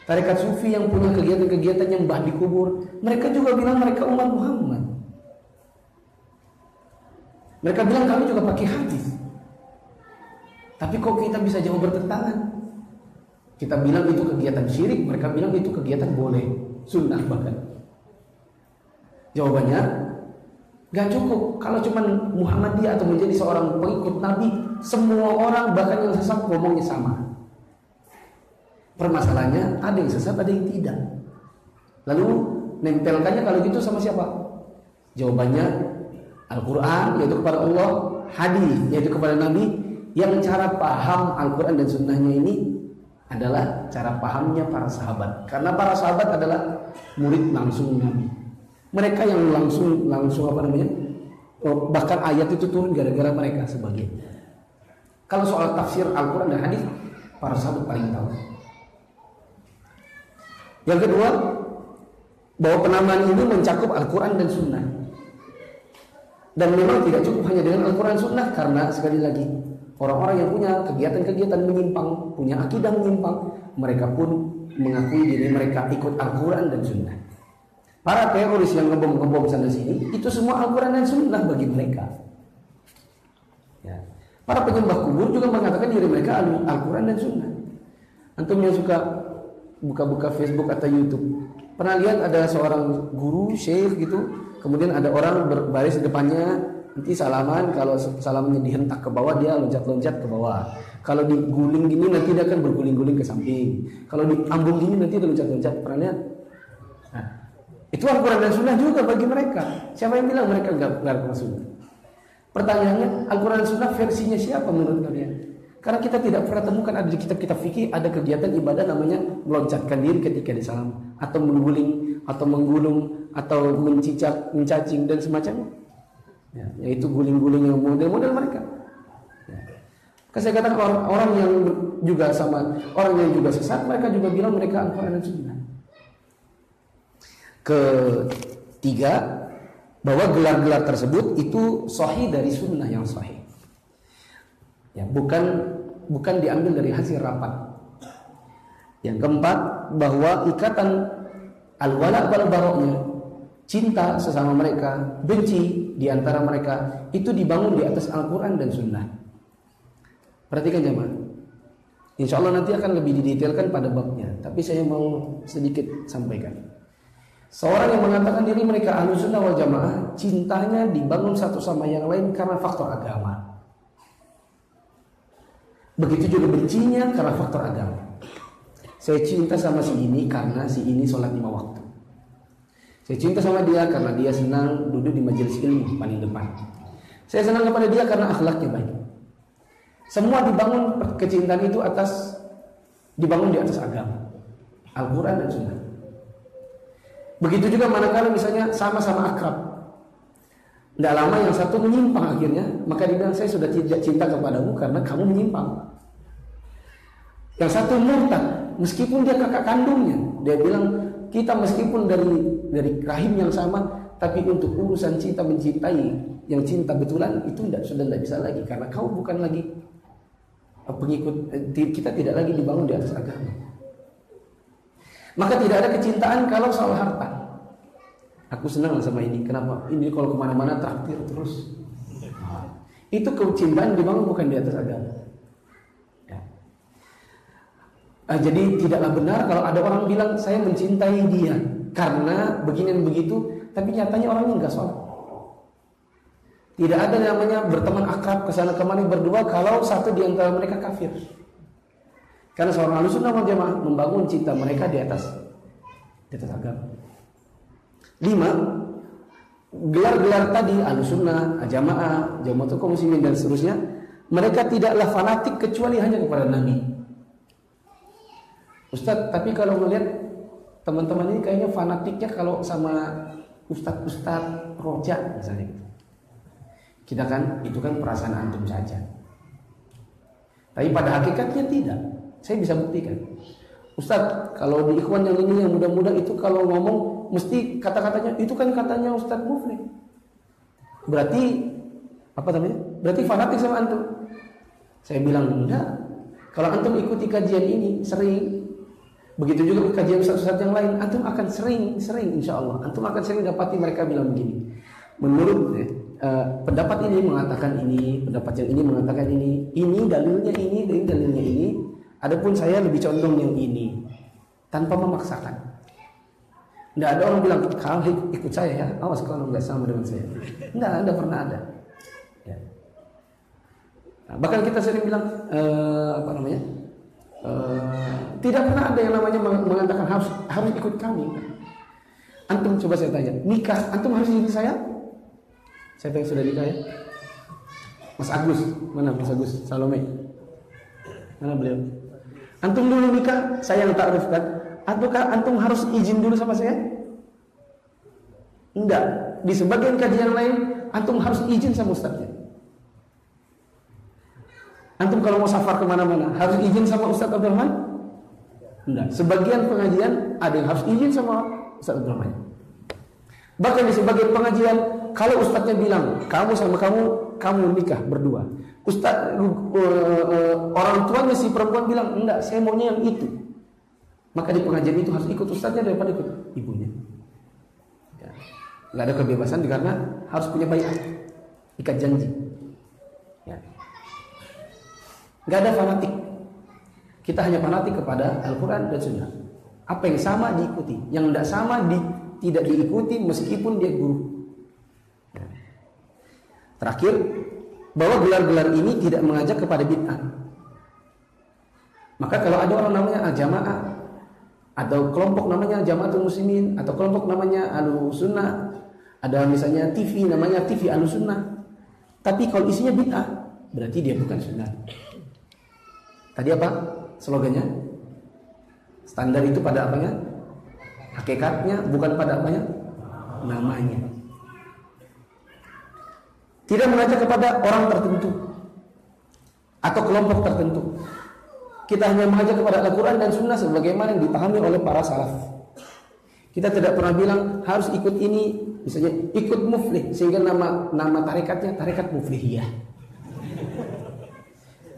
Tarekat sufi yang punya kegiatan-kegiatan yang bah di kubur, mereka juga bilang mereka umat Muhammad. Mereka bilang kami juga pakai hadis. Tapi kok kita bisa jauh bertentangan? Kita bilang itu kegiatan syirik, mereka bilang itu kegiatan boleh, sunnah bahkan. Jawabannya, gak cukup. Kalau cuma Muhammadiyah atau menjadi seorang pengikut Nabi, semua orang bahkan yang sesat ngomongnya sama. Permasalahannya ada yang sesat, ada yang tidak. Lalu nempelkannya kalau gitu sama siapa? Jawabannya Al-Quran yaitu kepada Allah, hadis yaitu kepada Nabi. Yang cara paham Al-Quran dan Sunnahnya ini adalah cara pahamnya para sahabat. Karena para sahabat adalah murid langsung Nabi. Mereka yang langsung langsung apa namanya? Oh, bahkan ayat itu turun gara-gara mereka sebagai. Kalau soal tafsir Al-Quran dan hadis, para sahabat paling tahu. Yang kedua, bahwa penamaan ini mencakup Al-Quran dan Sunnah. Dan memang tidak cukup hanya dengan Al-Quran Sunnah karena sekali lagi orang-orang yang punya kegiatan-kegiatan menyimpang, punya akidah menyimpang, mereka pun mengakui diri mereka ikut Al-Quran dan Sunnah. Para teroris yang ngebom-ngebom sana sini, itu semua Al-Quran dan Sunnah bagi mereka. Ya. Para penyembah kubur juga mengatakan diri mereka Al-Quran dan Sunnah. Antum yang suka buka-buka Facebook atau YouTube, Pernah lihat ada seorang guru, syekh gitu, kemudian ada orang berbaris depannya, nanti salaman, kalau salamannya dihentak ke bawah, dia loncat-loncat ke bawah. Kalau diguling gini, nanti dia akan berguling-guling ke samping. Kalau diambung gini, nanti dia loncat-loncat. Pernah lihat? Nah, itu Al-Quran dan Sunnah juga bagi mereka. Siapa yang bilang mereka nggak Al-Quran Sunnah? Pertanyaannya, Al-Quran dan Sunnah versinya siapa menurut kalian? Karena kita tidak pernah temukan ada di kitab-kitab fikih ada kegiatan ibadah namanya meloncatkan diri ketika disalam atau mengguling atau menggulung atau mencicak, mencacing dan semacamnya. Ya, yaitu guling-guling yang model-model mereka. Ya. Saya katakan orang, orang yang juga sama orang yang juga sesat mereka juga bilang mereka Al-Quran dan Sunnah. Ketiga, bahwa gelar-gelar tersebut itu sahih dari sunnah yang sahih. Ya, bukan bukan diambil dari hasil rapat. Yang keempat, bahwa ikatan al-wala wal baroknya cinta sesama mereka, benci di antara mereka itu dibangun di atas Al-Qur'an dan Sunnah. Perhatikan jemaah. Insya Allah nanti akan lebih didetailkan pada babnya, tapi saya mau sedikit sampaikan. Seorang yang mengatakan diri mereka ahlu sunnah wal jamaah, cintanya dibangun satu sama yang lain karena faktor agama. Begitu juga bencinya karena faktor agama. Saya cinta sama si ini karena si ini sholat lima waktu. Saya cinta sama dia karena dia senang duduk di majelis ilmu paling depan. Saya senang kepada dia karena akhlaknya baik. Semua dibangun kecintaan itu atas dibangun di atas agama, Al-Quran dan Sunnah. Begitu juga manakala misalnya sama-sama akrab, tidak lama yang satu menyimpang akhirnya, maka dibilang saya sudah tidak cinta kepadamu karena kamu menyimpang. Yang satu murtad, meskipun dia kakak kandungnya, dia bilang kita meskipun dari dari rahim yang sama, tapi untuk urusan cinta mencintai yang cinta betulan itu tidak sudah tidak bisa lagi karena kau bukan lagi pengikut eh, kita tidak lagi dibangun di atas agama. Maka tidak ada kecintaan kalau soal harta. Aku senang sama ini. Kenapa? Ini kalau ke mana-mana traktir terus. Itu kecintaan dibangun bukan di atas agama. Ya. Nah, jadi tidaklah benar kalau ada orang bilang saya mencintai dia karena begini dan begitu, tapi nyatanya orangnya nggak sholat. Tidak ada namanya berteman akrab ke sana kemari berdua kalau satu di antara mereka kafir. Karena seorang alusunnah wal jamaah membangun cinta mereka di atas di atas agama. Lima, gelar-gelar tadi al-sunnah, jamaah, jamaatul muslimin dan seterusnya, mereka tidaklah fanatik kecuali hanya kepada Nabi. Ustadz, tapi kalau melihat teman-teman ini kayaknya fanatiknya kalau sama ustadz-ustadz rojak misalnya gitu. Kita kan itu kan perasaan antum saja. Tapi pada hakikatnya tidak. Saya bisa buktikan. Ustadz, kalau di ikhwan yang ini yang muda-muda itu kalau ngomong mesti kata-katanya itu kan katanya Ustadz Mufli. Berarti apa namanya? Berarti fanatik sama antum. Saya bilang enggak. Kalau antum ikuti kajian ini sering, begitu juga kajian ustadz-ustadz yang lain, antum akan sering, sering insya Allah. Antum akan sering dapati mereka bilang begini. Menurut uh, pendapat ini mengatakan ini, pendapat yang ini mengatakan ini, ini dalilnya ini, ini dalilnya ini. Adapun saya lebih condong yang ini, tanpa memaksakan. Tidak ada orang bilang, kau ikut saya ya, awas kalau nggak sama dengan saya. Tidak, tidak pernah ada. Ya. Nah, bahkan kita sering bilang, uh, apa namanya, uh, tidak pernah ada yang namanya mengatakan harus harus ikut kami. Antum coba saya tanya, nikah, antum harus ikut saya? Siapa yang sudah nikah ya? Mas Agus, mana Mas Agus? Salome. Mana beliau? Antum dulu nikah, saya yang takrifkan. Ataukah antum harus izin dulu sama saya? Enggak. Di sebagian kajian lain, antum harus izin sama ustaznya. Antum kalau mau safar ke mana-mana, harus izin sama Ustaz Abdurrahman? Enggak. Sebagian pengajian ada yang harus izin sama Ustaz Abdurrahman. Bahkan di sebagian pengajian kalau ustadznya bilang, kamu sama kamu, kamu nikah berdua. Ustadz uh, uh, orang tuanya si perempuan bilang, enggak, saya maunya yang itu. Maka di pengajian itu harus ikut ustadznya daripada ikut ibunya. Ya. Gak ada kebebasan karena harus punya bayat, ikat janji. Ya. Gak ada fanatik. Kita hanya fanatik kepada Al-Quran dan Sunnah. Apa yang sama diikuti, yang tidak sama di, tidak diikuti meskipun dia guru. Terakhir, bahwa gelar-gelar ini tidak mengajak kepada bid'ah. Maka kalau ada orang namanya jamaah atau kelompok namanya jamaatul muslimin atau kelompok namanya alu sunnah, ada misalnya TV namanya TV alu sunnah, tapi kalau isinya bid'ah, berarti dia bukan sunnah. Tadi apa slogannya? Standar itu pada apanya? Hakikatnya bukan pada apanya? Namanya. Tidak mengajak kepada orang tertentu atau kelompok tertentu. Kita hanya mengajak kepada Al-Quran dan Sunnah sebagaimana yang dipahami oleh para salaf. Kita tidak pernah bilang harus ikut ini, misalnya ikut muflih sehingga nama nama tarekatnya tarekat muflihiyah.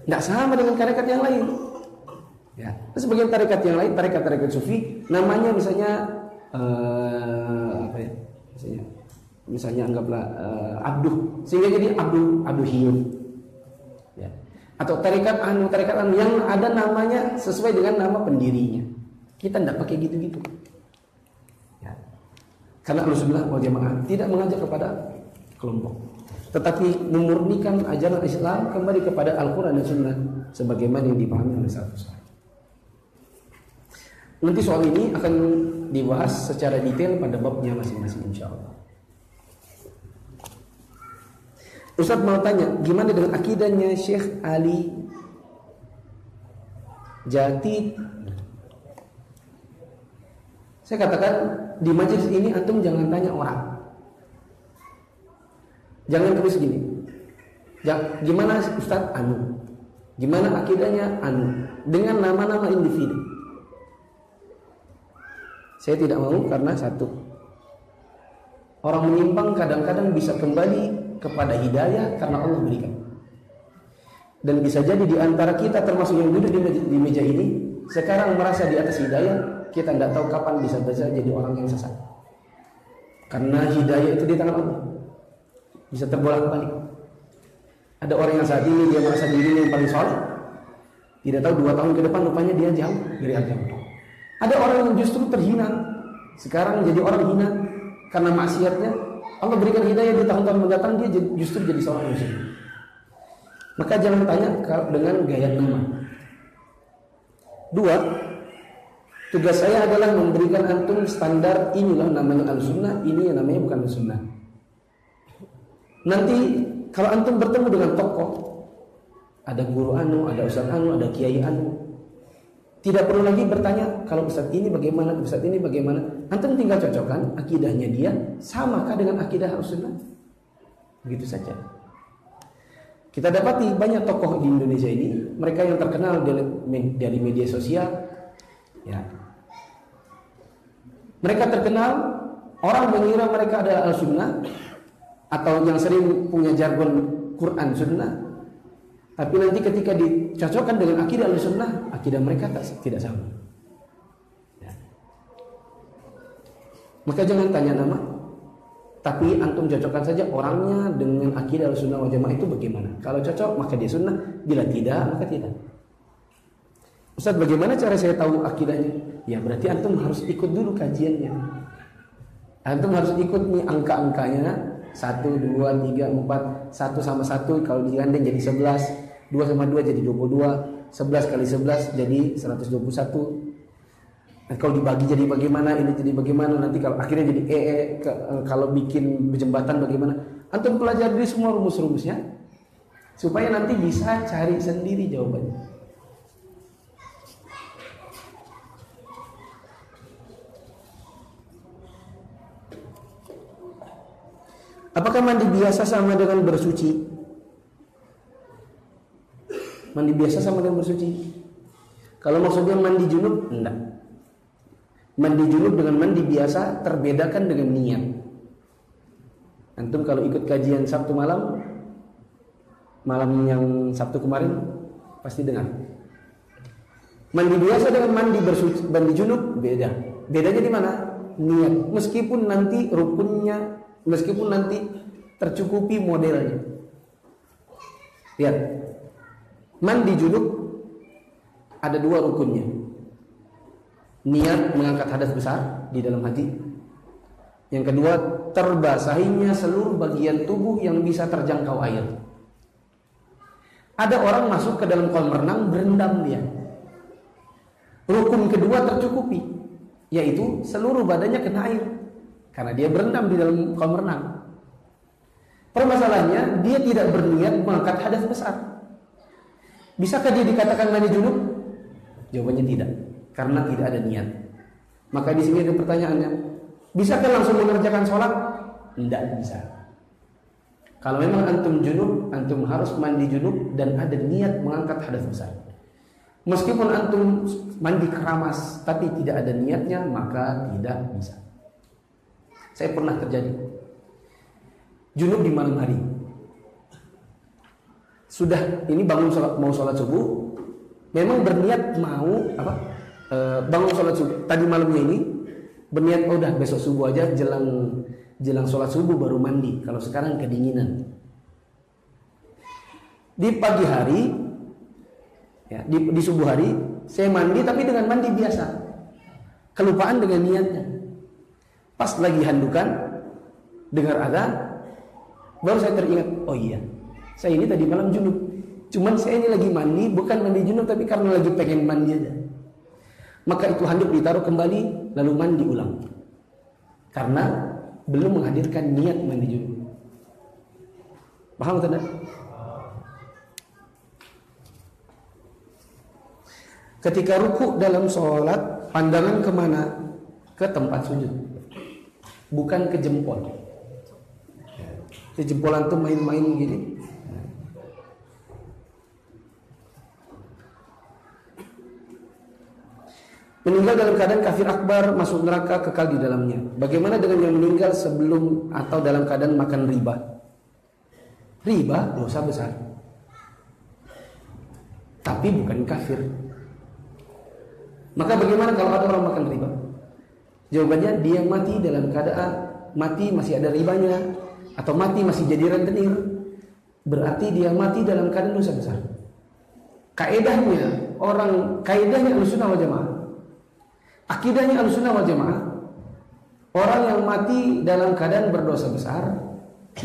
Tidak sama dengan tarekat yang lain. Ya, sebagian tarekat yang lain, tarekat-tarekat sufi, namanya misalnya uh, apa ya? Misalnya misalnya anggaplah uh, abduh sehingga jadi abduh abduh hium ya. Atau tarikat anu tarikat anu yang ada namanya sesuai dengan nama pendirinya kita tidak pakai gitu-gitu ya. karena Rasulullah wal jamaah tidak mengajak kepada kelompok tetapi memurnikan ajaran Islam kembali kepada Al-Quran dan Sunnah sebagaimana yang dipahami oleh salafus Nanti soal ini akan dibahas secara detail pada babnya masing-masing insya Allah. Ustaz mau tanya, gimana dengan akidahnya Syekh Ali Jati? Saya katakan di majelis ini antum jangan tanya orang. Jangan terus gini. Gimana Ustaz Anu? Gimana akidahnya Anu? Dengan nama-nama individu. Saya tidak mau karena satu. Orang menyimpang kadang-kadang bisa kembali kepada hidayah karena Allah berikan. Dan bisa jadi di antara kita termasuk yang duduk di meja, di meja ini sekarang merasa di atas hidayah, kita tidak tahu kapan bisa bisa jadi orang yang sesat. Karena hidayah itu di tangan Allah. Bisa terbolak-balik. Ada orang yang saat ini dia merasa dirinya yang paling soleh. Tidak tahu dua tahun ke depan rupanya dia jauh dari agama. Ada orang yang justru terhina. Sekarang jadi orang hina karena maksiatnya Allah berikan hidayah di tahun-tahun mendatang dia justru jadi seorang muslim. Maka jangan tanya dengan gaya nama. Dua, tugas saya adalah memberikan antum standar inilah namanya al-sunnah, ini yang namanya bukan al-sunnah. Nanti kalau antum bertemu dengan tokoh, ada guru anu, ada ustaz anu, ada kiai anu, tidak perlu lagi bertanya kalau ustadz ini bagaimana, ustadz ini bagaimana. Antum tinggal cocokkan akidahnya dia samakah dengan akidah Rasulullah. Begitu saja. Kita dapati banyak tokoh di Indonesia ini, mereka yang terkenal dari media sosial, ya. Mereka terkenal, orang mengira mereka adalah al-sunnah, atau yang sering punya jargon Quran sunnah, tapi nanti ketika dicocokkan dengan akidah al-sunnah, akidah mereka tak, tidak sama. Ya. Maka jangan tanya nama, Tapi antum cocokkan saja orangnya dengan akidah sunnah wal itu bagaimana. Kalau cocok maka dia sunnah, bila tidak maka tidak. Ustaz bagaimana cara saya tahu akidahnya? Ya berarti antum harus ikut dulu kajiannya. Antum harus ikut nih angka-angkanya. Satu, dua, tiga, empat, satu sama satu kalau digandeng jadi sebelas, dua sama dua jadi dua puluh dua, sebelas kali sebelas jadi seratus dua puluh satu, Nah, kalau dibagi jadi bagaimana, ini jadi bagaimana, nanti kalau akhirnya jadi EE, e, eh, kalau bikin jembatan bagaimana. Antum pelajari semua rumus-rumusnya, supaya nanti bisa cari sendiri jawabannya. Apakah mandi biasa sama dengan bersuci? Mandi biasa sama dengan bersuci? Kalau maksudnya mandi junub, enggak. Mandi junub dengan mandi biasa terbedakan dengan niat. Antum kalau ikut kajian Sabtu malam, malam yang Sabtu kemarin pasti dengar. Mandi biasa dengan mandi bersuci, mandi junub beda. Bedanya di mana? Niat. Meskipun nanti rukunnya, meskipun nanti tercukupi modelnya. Lihat. Mandi junub ada dua rukunnya niat mengangkat hadas besar di dalam hati. Yang kedua, terbasahinya seluruh bagian tubuh yang bisa terjangkau air. Ada orang masuk ke dalam kolam renang berendam dia. Rukun kedua tercukupi, yaitu seluruh badannya kena air karena dia berendam di dalam kolam renang. Permasalahannya dia tidak berniat mengangkat hadas besar. Bisakah dia dikatakan mandi junub? Jawabannya tidak karena tidak ada niat. Maka di sini ada pertanyaannya, bisakah langsung mengerjakan sholat? Tidak bisa. Kalau memang antum junub, antum harus mandi junub dan ada niat mengangkat hadas besar. Meskipun antum mandi keramas tapi tidak ada niatnya, maka tidak bisa. Saya pernah terjadi. Junub di malam hari. Sudah ini bangun sholat, mau sholat subuh, memang berniat mau apa? Uh, bangun sholat subuh. Tadi malamnya ini berniat oh udah besok subuh aja jelang jelang sholat subuh baru mandi. Kalau sekarang kedinginan. Di pagi hari ya di, di subuh hari saya mandi tapi dengan mandi biasa. Kelupaan dengan niatnya. Pas lagi handukan dengar ada baru saya teringat oh iya saya ini tadi malam junub. Cuman saya ini lagi mandi bukan mandi junub tapi karena lagi pengen mandi aja maka itu handuk ditaruh kembali lalu mandi ulang. Karena belum menghadirkan niat mandi junub. Paham tidak? Ketika ruku dalam sholat, pandangan ke mana? Ke tempat sujud. Bukan ke jempol. Ke jempolan tuh main-main gini. Meninggal dalam keadaan kafir akbar masuk neraka kekal di dalamnya. Bagaimana dengan yang meninggal sebelum atau dalam keadaan makan riba? Riba dosa besar. Tapi bukan kafir. Maka bagaimana kalau ada orang makan riba? Jawabannya dia mati dalam keadaan mati masih ada ribanya atau mati masih jadi rentenir. Berarti dia mati dalam keadaan dosa besar. Kaedahnya orang kaedahnya Ahlussunnah wal Jamaah Akidahnya al-sunnah wal jamaah. Orang yang mati dalam keadaan berdosa besar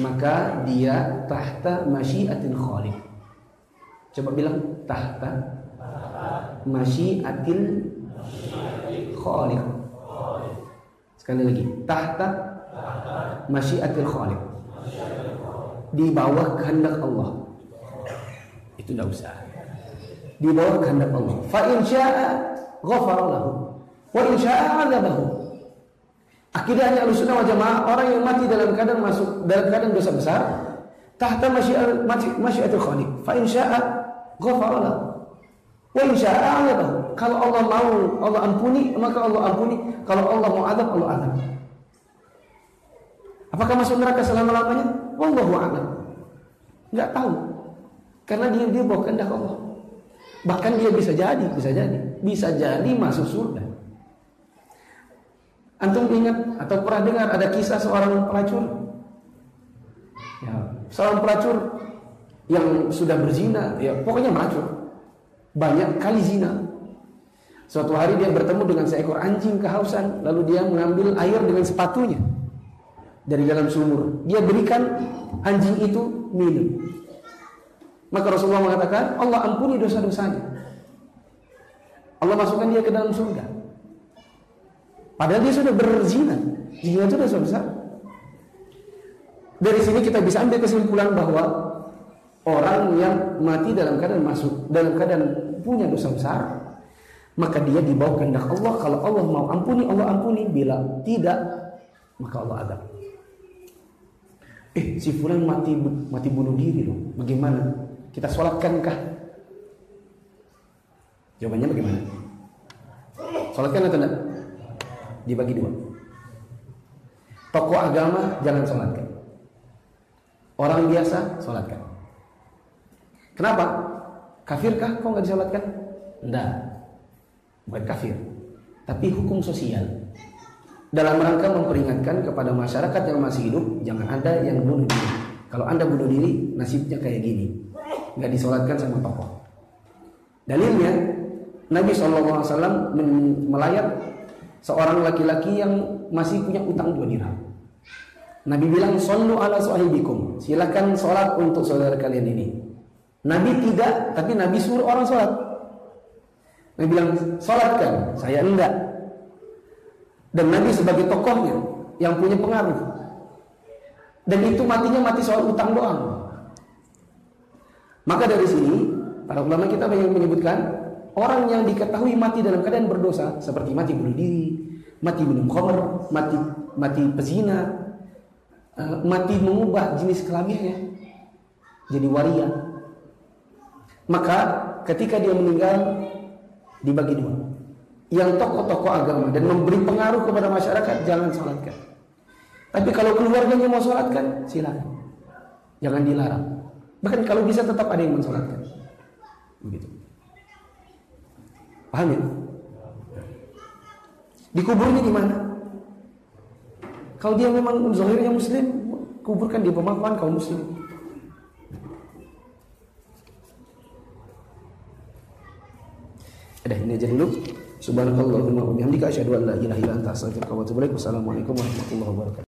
Maka dia tahta masyiatin khaliq. Coba bilang tahta masyiatin khaliq. Sekali lagi Tahta masyiatil khaliq. Di bawah kehendak Allah. Itu tidak usah. Di bawah kehendak Allah. Fa in sya'a Wa insya'a adzabahu. Akidahnya Ahlussunnah wal Jamaah orang yang mati dalam keadaan masuk dalam keadaan dosa besar tahta masyiatul khaliq. Fa insya'a ghafara. Wa insya'a adzabahu. Kalau Allah mau Allah ampuni maka Allah ampuni. Kalau Allah mau adab Allah adab. Apakah masuk neraka selama-lamanya? Wallahu a'lam. Enggak tahu. Karena dia dia bawa kehendak Allah. Bahkan dia bisa jadi, bisa jadi, bisa jadi masuk surga. Antum ingat atau pernah dengar ada kisah seorang pelacur? Ya, seorang pelacur yang sudah berzina, ya pokoknya melacur. Banyak kali zina. Suatu hari dia bertemu dengan seekor anjing kehausan, lalu dia mengambil air dengan sepatunya dari dalam sumur. Dia berikan anjing itu minum. Maka Rasulullah mengatakan, Allah ampuni dosa-dosanya. Allah masukkan dia ke dalam surga. Padahal dia sudah berzina. Zina itu dosa besar. Dari sini kita bisa ambil kesimpulan bahwa orang yang mati dalam keadaan masuk dalam keadaan punya dosa besar, maka dia dibawa kehendak Allah. Kalau Allah mau ampuni, Allah ampuni. Bila tidak, maka Allah adab. Eh, si fulan mati mati bunuh diri loh. Bagaimana? Kita sholatkankah? Jawabannya bagaimana? Sholatkan atau tidak? Dibagi dua. Tokoh agama jangan sholatkan. Orang biasa sholatkan. Kenapa? Kafirkah kok nggak disolatkan? Enggak. Bukan kafir. Tapi hukum sosial. Dalam rangka memperingatkan kepada masyarakat yang masih hidup, jangan ada yang bunuh diri. Kalau anda bunuh diri, nasibnya kayak gini. Nggak disolatkan sama tokoh. Dalilnya, Nabi SAW melayat seorang laki-laki yang masih punya utang dua dirham. Nabi bilang, Sallu ala sahibikum. Silakan sholat untuk saudara kalian ini. Nabi tidak, tapi Nabi suruh orang sholat. Nabi bilang, sholatkan. Saya enggak. Dan Nabi sebagai tokohnya yang punya pengaruh. Dan itu matinya mati soal utang doang. Maka dari sini, para ulama kita banyak menyebutkan orang yang diketahui mati dalam keadaan berdosa seperti mati bunuh diri, mati minum khamr, mati mati pezina, uh, mati mengubah jenis kelaminnya jadi waria. Maka ketika dia meninggal dibagi dua. Yang tokoh-tokoh agama dan memberi pengaruh kepada masyarakat jangan sholatkan. Tapi kalau keluarganya mau sholatkan silakan. Jangan dilarang. Bahkan kalau bisa tetap ada yang mensolatkan. Begitu. Paham ya? Dikuburnya di mana? Kalau dia memang zahirnya muslim, kuburkan di pemakaman kaum muslim. Ada ini aja dulu. Subhanakallahumma wa bihamdika asyhadu an la ilaha illa anta astaghfiruka wa atubu ilaik. Wassalamualaikum warahmatullahi wabarakatuh.